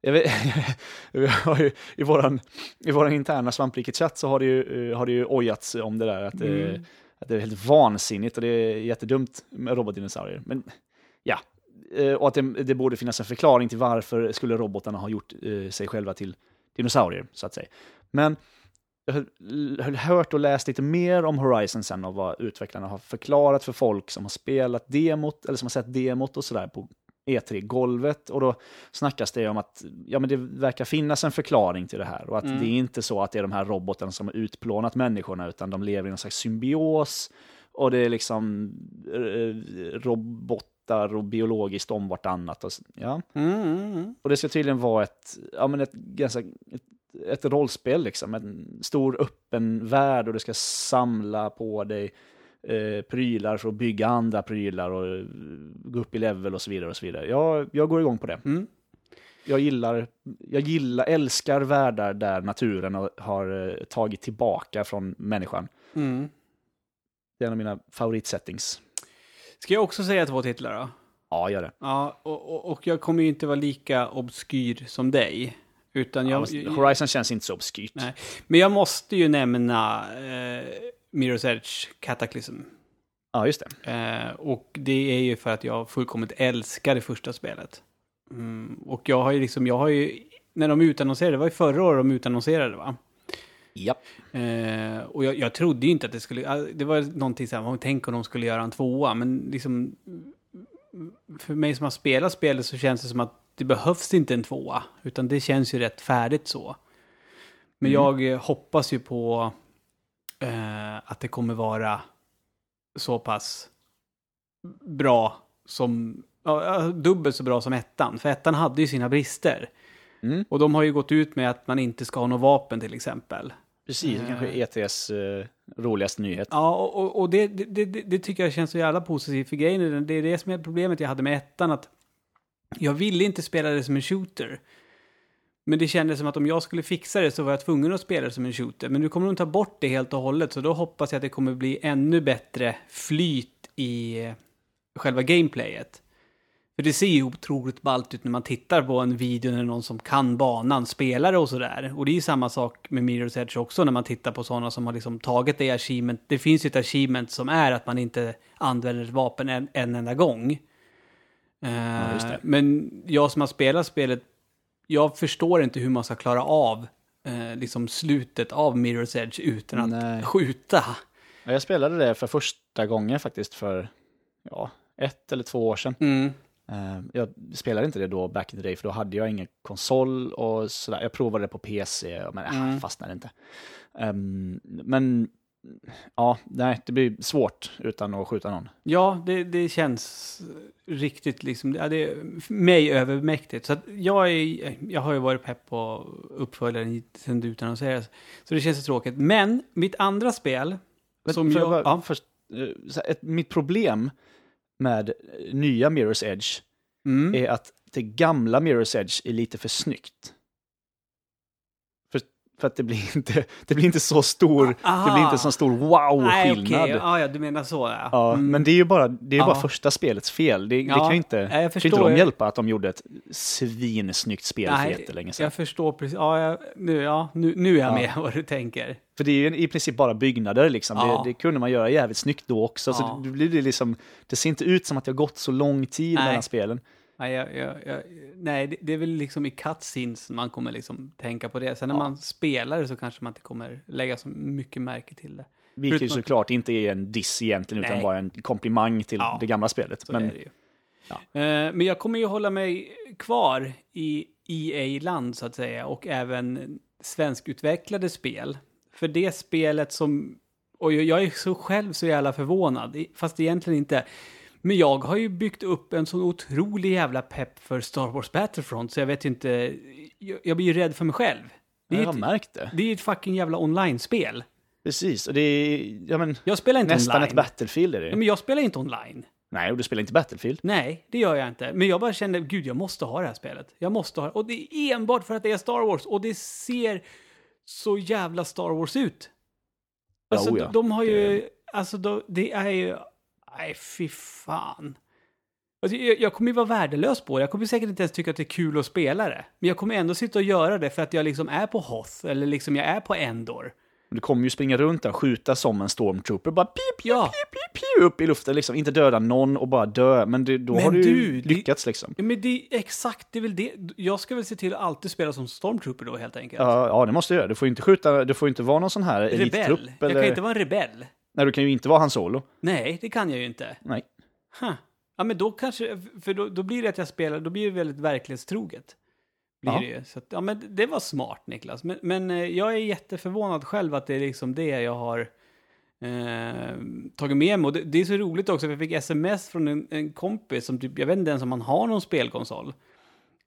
B: Jag vet, vi har ju, I våran, i våran interna svampriket-chatt så har det, ju, eh, har det ju ojats om det där. Att, det,
A: Mm.
B: att det är helt vansinnigt och det är jättedumt med robotdinosaurier. Men ja, och att det, det borde finnas en förklaring till varför skulle robotarna ha gjort eh, sig själva till dinosaurier, så att säga. Men jag har hört och läst lite mer om Horizon sen och vad utvecklarna har förklarat för folk som har spelat demot, eller som har sett demot och sådär på E3-golvet. Och då snackas det om att ja, men det verkar finnas en förklaring till det här. Och att
A: Mm.
B: det är inte så att det är de här robotarna som har utplånat människorna, utan de lever i någon slags symbios. Och det är liksom eh, robotar och biologiskt om vartannat. Och, ja.
A: Mm, mm, mm.
B: och det ska tydligen vara ett, ja, men ett, ganska, ett, ett rollspel, liksom. en stor öppen värld och du ska samla på dig eh, prylar för att bygga andra prylar och eh, gå upp i level och så vidare. och så vidare. Jag, jag går igång på det.
A: Mm.
B: Jag gillar, jag gillar, älskar världar där naturen har, har eh, tagit tillbaka från människan.
A: Mm.
B: Det är en av mina favoritsettings.
A: Ska jag också säga två titlar då?
B: Ja, gör det.
A: Ja, och, och, och jag kommer ju inte vara lika obskyr som dig. Utan jag,
B: Ja, Horizon känns inte så obskyrt.
A: Nej. Men jag måste ju nämna eh, Mirror's Edge Cataclysm.
B: Ja, just det.
A: Eh, och det är ju för att jag fullkomligt älskar det första spelet. Mm, och jag har ju liksom, jag har ju, när de utannonserade, det var ju förra året de utannonserade va?
B: Ja.
A: Eh, och jag, jag trodde ju inte att det skulle, det var någonting så här, tänk om de skulle göra en tvåa, men liksom för mig som har spelat spelet så känns det som att det behövs inte en tvåa, utan det känns ju rätt färdigt så. Men
B: Mm.
A: jag eh, hoppas ju på eh, att det kommer vara så pass bra som, ja, dubbelt så bra som ettan. För ettan hade ju sina brister.
B: Mm.
A: Och de har ju gått ut med att man inte ska ha något vapen till exempel.
B: Precis, det kanske är ETS eh, roligaste nyhet.
A: Ja, och, och, det, det, det, det tycker jag känns så jävla positivt. För grejen är, det är det som är problemet jag hade med ettan. Att jag ville inte spela det som en shooter. Men det kändes som att om jag skulle fixa det så var jag tvungen att spela det som en shooter. Men nu kommer de ta bort det helt och hållet. Så då hoppas jag att det kommer bli ännu bättre flyt i eh, själva gameplayet. För det ser ju otroligt ballt ut när man tittar på en video när någon som kan banan spelar och sådär. Och det är ju samma sak med Mirror's Edge också när man tittar på sådana som har liksom tagit det achievement. Det finns ju ett achievement som är att man inte använder ett vapen en, en enda gång. Eh,
B: just det.
A: Men jag som har spelat spelet, jag förstår inte hur man ska klara av eh, liksom slutet av Mirror's Edge utan att
B: Nej.
A: skjuta.
B: Ja, Jag spelade det för första gången faktiskt för ja, ett eller två år sedan.
A: Mm.
B: Eh, Jag spelade inte det då back in the day för då hade jag ingen konsol och sådär. Jag provade det på PC men
A: Mm.
B: mm. fastnade inte. Ehm, men ja, nej, det blir svårt utan att skjuta någon.
A: Ja, det, det känns riktigt liksom, ja, det är mig övermäktigt. Så att jag, är, jag har ju varit pepp på uppföljaren sen det utannonserades. Så det känns så tråkigt. Men mitt andra spel,
B: Men
A: som
B: får
A: jag...
B: bara-
A: ja,
B: först, eh, ett, mitt problem med nya Mirror's Edge
A: mm,
B: är att det gamla Mirror's Edge är lite för snyggt. För, för att det blir inte, det blir inte så stor, det
A: Aha.
B: blir inte så stor wow-skillnad.
A: okej. Ja, ja, du menar så ja.
B: Ja,
A: Mm.
B: men det är ju bara, det är
A: Ja.
B: bara första spelets fel. Det, det
A: Ja,
B: kan ju inte,
A: jag
B: kan inte de hjälpa att de gjorde ett svinsnyggt spel för
A: Nej,
B: jättelänge sedan.
A: Jag förstår precis. Ja, jag, nu, ja, nu, nu är jag
B: Ja.
A: med vad du tänker.
B: För det är ju i princip bara byggnader liksom.
A: Ja.
B: Det, det kunde man göra jävligt snyggt då också.
A: Ja.
B: Så det, blir det liksom, det ser inte ut som att det har gått så lång tid
A: Nej.
B: mellan spelen.
A: Nej, jag, jag, jag, nej det, det är väl liksom i cutscenes man kommer liksom tänka på det. Sen när
B: Ja.
A: man spelar det så kanske man inte kommer lägga så mycket märke till det.
B: Vilket
A: Förutom-
B: såklart inte är en diss egentligen, utan
A: Nej.
B: bara en komplimang till
A: Ja.
B: det gamla spelet.
A: Så
B: Men ja.
A: Eh, men jag kommer ju hålla mig kvar i EA-land så att säga och även svenskutvecklade spel. För det spelet som, och jag- är så själv så jävla förvånad, fast egentligen inte. Men jag har ju byggt upp en sån otrolig jävla pepp för Star Wars Battlefront så jag vet ju inte, jag, jag blir ju rädd för mig själv. Det
B: Jag har
A: ett,
B: märkt det.
A: det är ett fucking jävla online-spel.
B: Precis, och det är ja, men,
A: Jag spelar inte
B: nästan
A: online.
B: ett Battlefield är det.
A: Ja, men jag spelar inte online.
B: Nej, och du spelar inte Battlefield.
A: Nej, det gör jag inte. Men jag bara kände, gud, jag måste ha det här spelet. Jag måste ha det. Och det är enbart för att det är Star Wars. Och det ser så jävla Star Wars ut. Alltså,
B: oh ja.
A: de, de har ju,
B: Det-
A: alltså de, det är ju, nej fy fan. Alltså, jag, jag kommer ju vara värdelös på det. Jag kommer säkert inte ens tycka att det är kul att spela det. Men jag kommer ändå sitta och göra det för att jag liksom är på Hoth. Eller liksom jag är på Endor.
B: Du kommer ju springa runt där och skjuta som en stormtrooper, bara pip, pip,
A: Ja.
B: pip, pip, pip, upp i luften, liksom. Inte döda någon och bara dö, men det, då
A: Men
B: har du
A: du,
B: lyckats liksom.
A: Men det är exakt, det är väl det. Jag ska väl se till att alltid spela som Stormtrooper då helt enkelt.
B: Ja, ja, det måste du göra. Du får ju inte skjuta, du får inte vara någon sån här elittrupp.
A: Rebell. Jag
B: Eller...
A: kan inte vara en rebell.
B: Nej, du kan ju inte vara Han Solo.
A: Nej, det kan jag ju inte.
B: Nej.
A: Huh. Ja, men då kanske, för då, då blir det att jag spelar, då blir det väldigt verklighetstroget. Blir
B: Ja.
A: det ju. Så att, ja, men det var smart Niklas. Men, men eh, jag är jätteförvånad själv att det är liksom det jag har eh, tagit med mig. Och det, det är så roligt också, för jag fick sms från en, en kompis som typ, jag vet inte ens om han har någon spelkonsol.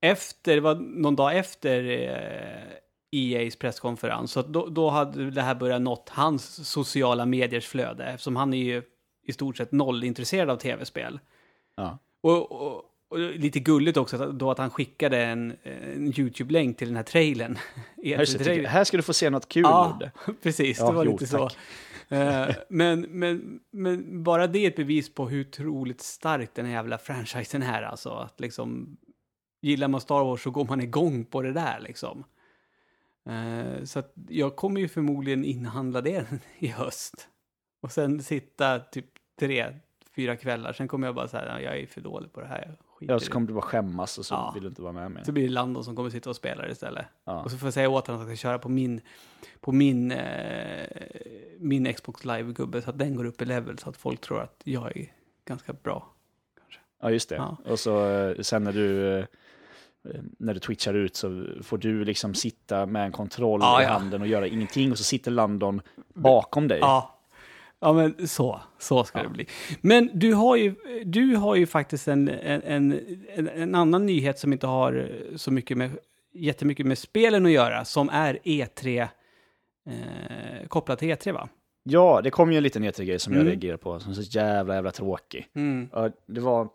A: Efter, det var någon dag efter eh, EAs presskonferens, så då, då hade det här börjat nått hans sociala mediers flöde, eftersom han är ju i stort sett noll intresserad av tv-spel.
B: Ja.
A: Och, och, och lite gulligt också att- då att han skickade en, en YouTube-länk till den här trailern.
B: Här, ska, här ska du få se något kul,
A: Ja, precis.
B: Ja,
A: det var
B: jo,
A: lite så.
B: tack.
A: Eh, men, men, men bara det är ett bevis på hur otroligt stark den här jävla franchisen är. Alltså att liksom, gillar man Star Wars så går man igång på det där liksom. Eh, så att jag kommer ju förmodligen inhandla det i höst. Och sen sitta typ tre, fyra kvällar. Sen kommer jag bara säga jag är för dålig på det här.
B: Ja, så
A: det."
B: kommer du bara skämmas och så
A: Ja.
B: vill du inte vara med mer.
A: Så blir det Landon som kommer sitta och spela istället.
B: Ja.
A: Och så får jag säga åt honom att han ska köra på min, på min, eh, min Xbox Live-gubbe så att den går upp i level så att folk tror att jag är ganska bra.
B: Ja, just det.
A: Ja.
B: Och så eh, sen när du, eh, när du twitchar ut så får du liksom sitta med en kontroll
A: Ja,
B: i
A: ja.
B: handen och göra ingenting och så sitter Landon bakom dig.
A: Ja. Ja, men så, så ska det bli. Men du har ju, du har ju faktiskt en, en, en, en, annan nyhet som inte har så mycket med, jättemycket med spelen att göra, som är E3, eh, kopplat till E3 va?
B: Ja, det kom ju en liten E3-grej som
A: Mm.
B: jag reagerade på, som är så jävla, jävla tråkig.
A: Mm.
B: Ja, det var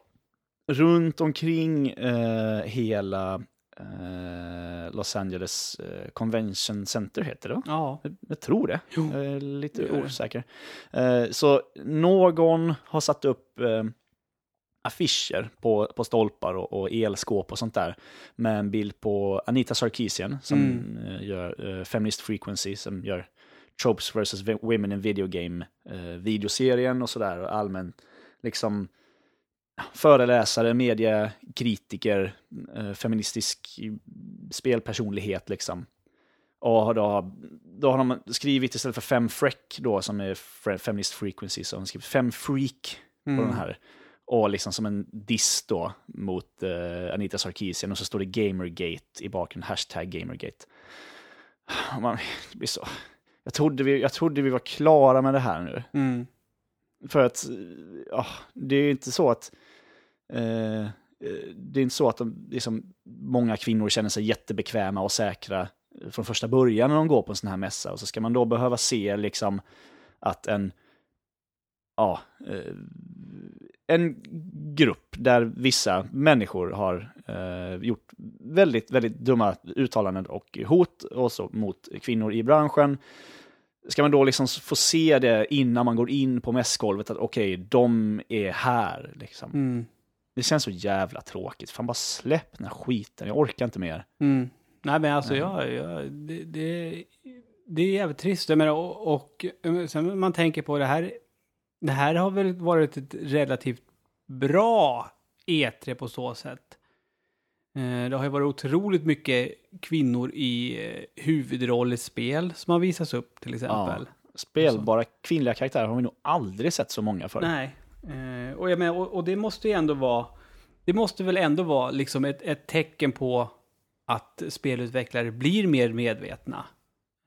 B: runt omkring eh, hela eh, Los Angeles eh, Convention Center, heter det va?
A: Ja.
B: Jag, jag tror det.
A: Jo.
B: Jag är lite
A: det.
B: osäker. Eh, så någon har satt upp eh, affischer på, på stolpar och, och elskåp och sånt där med en bild på Anita Sarkeesian som
A: Mm.
B: eh, gör Feminist Frequency, som gör Tropes vs. Women in Video Game eh, videoserien och sådär och allmänt liksom föreläsare, mediekritiker, eh, feministisk spelpersonlighet liksom. Och då, då har de skrivit istället för fem freck då, som är feminist frequency, så har de skrivit fem freak på
A: Mm.
B: den här. Och liksom som en diss då mot eh, Anita Sarkeesian och så står det Gamergate i bakgrunden, hashtag Gamergate. Man, det blir så. Jag trodde, vi, jag trodde vi var klara med det här nu.
A: Mm.
B: För att, ja, det är ju inte så att Eh, eh, det är inte så att de, liksom, många kvinnor känner sig jättebekväma och säkra eh, från första början när de går på en sån här mässa. Och så ska man då behöva se liksom att en, ja, eh, en grupp där vissa människor har eh, gjort väldigt, väldigt dumma uttalanden och hot och så mot kvinnor i branschen. Ska man då liksom få se det innan man går in på mässgolvet att okej, de är här liksom.
A: Mm.
B: Det känns så jävla tråkigt. Fan bara släpp den här skiten, jag orkar inte mer.
A: Mm. Nej, men alltså, jag, jag, det, det, det är jävligt trist. Jag menar, och, och sen man tänker på det här. Det här har väl varit ett relativt bra E3 på så sätt. Eh, Det har ju varit otroligt mycket kvinnor i eh, huvudroll i spel som har visats upp till exempel.
B: Spelbara kvinnliga karaktärer har vi nog aldrig sett så många för.
A: Nej. Eh, och, jag menar, och, och det måste ju ändå vara, det måste väl ändå vara liksom ett, ett tecken på att spelutvecklare blir mer medvetna.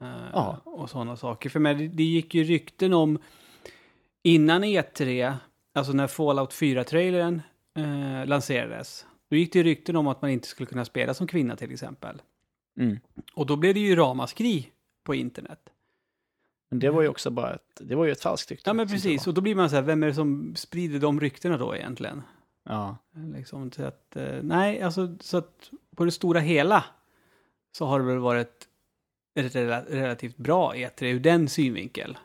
A: Eh,
B: Ja.
A: Och sådana saker. För men det, det gick ju rykten om innan E3, alltså när Fallout 4-trailern eh, lanserades, då gick det rykten om att man inte skulle kunna spela som kvinna till exempel.
B: Mm.
A: Och då blev det ju ramaskri på internet.
B: Men det var ju också bara ett, det var ju ett falskt rykte.
A: Ja men precis, och då blir man så här, vem är det som sprider de ryktena då egentligen?
B: Ja.
A: Liksom, så att, eh, nej, alltså så att på det stora hela så har det väl varit ett rela- relativt bra E3 ur den synvinkel.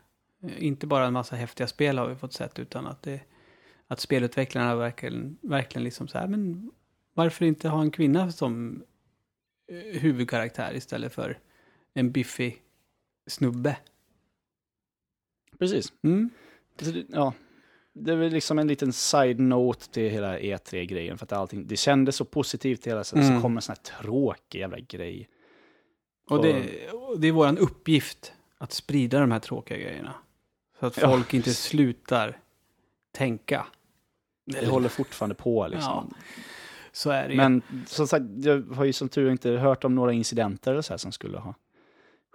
A: Eh, Inte bara en massa häftiga spel har vi fått sett, utan att, det, att spelutvecklarna verkligen, verkligen liksom så här, men varför inte ha en kvinna som eh, huvudkaraktär istället för en biffig snubbe?
B: Precis.
A: Mm.
B: Ja. Det är väl liksom en liten side-note till hela E3-grejen. För att allting, det kändes så positivt hela tiden.
A: Mm.
B: Så kommer en sån här tråkig jävla grej.
A: Och det, och det är vår uppgift att sprida de här tråkiga grejerna. Så att
B: Ja.
A: folk inte slutar tänka.
B: Det håller fortfarande på liksom.
A: Så är det ju.
B: Men som sagt, jag har ju som tur inte hört om några incidenter eller så här som skulle ha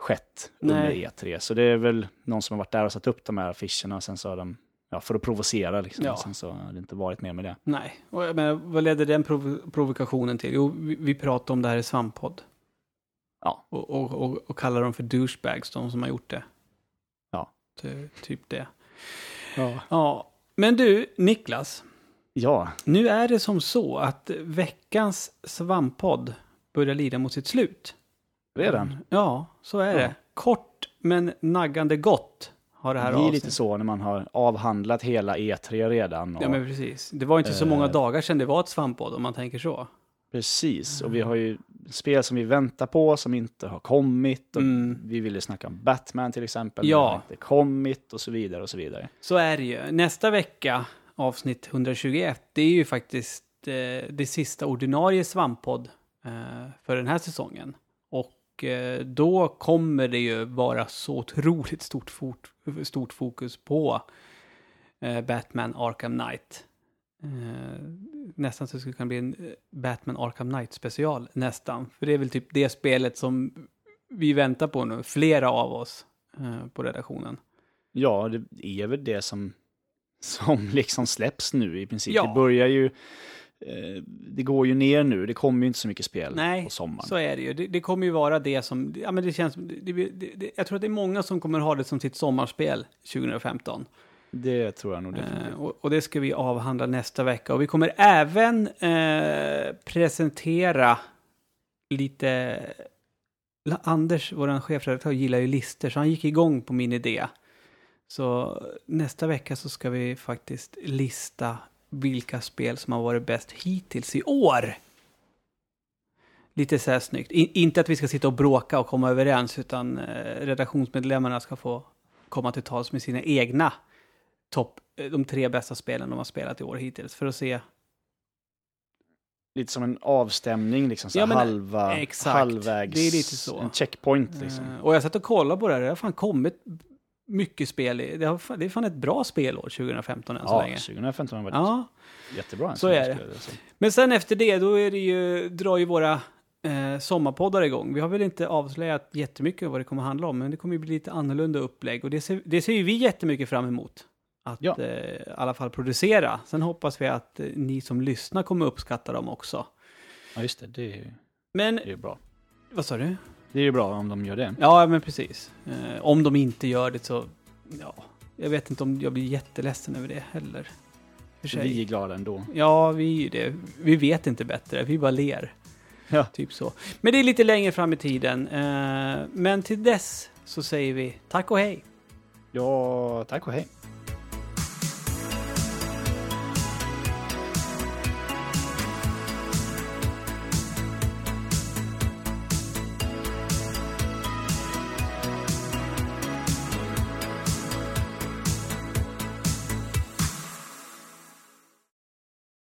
B: skett under
A: Nej.
B: E3. Så det är väl någon som har varit där och satt upp de här affischerna och sen så har de, ja, för att provocera liksom.
A: Ja.
B: Sen så har det inte varit mer med det.
A: Nej, och menar, vad ledde den prov provokationen till? Jo, vi, vi pratade om det här i Svamppodd.
B: Ja.
A: Och, och, och, och kallar dem för douchebags, de som har gjort det.
B: Ja.
A: Ty, typ det.
B: Ja.
A: Ja, men du, Niklas.
B: Ja,
A: Nu är det som så att veckans Svamppodd börjar lida mot sitt slut.
B: Redan.
A: Ja, så är
B: Ja.
A: det. Kort men naggande gott har det
B: Det
A: här
B: blir
A: avsnittet.
B: lite så när man har avhandlat hela E3 redan. Och,
A: Ja, men precis. Det var inte så många
B: Eh.
A: dagar sedan det var ett svamppodd, om man tänker så.
B: Precis, och vi har ju spel som vi väntar på som inte har kommit. Och
A: Mm.
B: Vi ville snacka om Batman till exempel,
A: Ja.
B: men det inte kommit och så vidare och så vidare.
A: Så är det ju. Nästa vecka, avsnitt 121, det är ju faktiskt eh, det sista ordinarie svamppodd eh, för den här säsongen. Och eh, då kommer det ju vara så otroligt stort, fort, stort fokus på eh, Batman Arkham Knight. Eh, nästan så det skulle kunna bli en Batman Arkham Knight special, nästan. För det är väl typ det spelet som vi väntar på nu, flera av oss på redaktionen.
B: Ja, det är väl det som, som liksom släpps nu i princip.
A: Ja.
B: Det börjar ju, det går ju ner nu, det kommer ju inte så mycket spel
A: Nej,
B: på sommaren.
A: Så är det ju. Det, det kommer ju vara det som, ja men det känns, det, det, jag tror att det är många som kommer ha det som sitt sommarspel 2015.
B: Det tror jag nog definitivt.
A: Eh, och, och det ska vi avhandla nästa vecka. Och vi kommer även eh, presentera lite, Anders, vår chefredaktör, gillar ju listor, så han gick igång på min idé. Så nästa vecka så ska vi faktiskt lista vilka spel som har varit bäst hittills i år. Lite så här snyggt. In, inte att vi ska sitta och bråka och komma överens, utan eh, redaktionsmedlemmarna ska få komma till tals med sina egna topp, eh, de tre bästa spelen de har spelat i år hittills, för att se
B: Lite som en avstämning, liksom så
A: Ja, men,
B: halva,
A: exakt.
B: halvvägs,
A: Det är lite så.
B: en checkpoint liksom.
A: Eh, Och jag satt och kollade på det här, det har fan kommit mycket spel. Det, har, det är fan ett bra spelår 2015 än så
B: Ja,
A: länge.
B: 2015 har varit
A: Ja,
B: jättebra. än
A: så är det. men sen efter det, då är det ju, drar ju våra eh, sommarpoddar igång. Vi har väl inte avslöjat jättemycket vad det kommer handla om, men det kommer ju bli lite annorlunda upplägg. Och det ser, det ser ju vi jättemycket fram emot. Att
B: Ja.
A: eh, i alla fall producera. Sen hoppas vi att eh, ni som lyssnar kommer uppskatta dem också.
B: Ja, just det. Det är, ju-
A: Men,
B: det är ju bra.
A: vad sa du?
B: Det är ju bra om de gör det.
A: Ja, men precis. Eh, om de inte gör det så, ja, jag vet inte om jag blir jätteledsen över det heller. För sig.
B: Vi är glada ändå.
A: Ja, vi är ju det. Vi vet inte bättre, vi bara ler.
B: Ja.
A: Typ så. Men det är lite längre fram i tiden. Eh, men till dess så säger vi tack och hej.
B: Ja, tack och hej.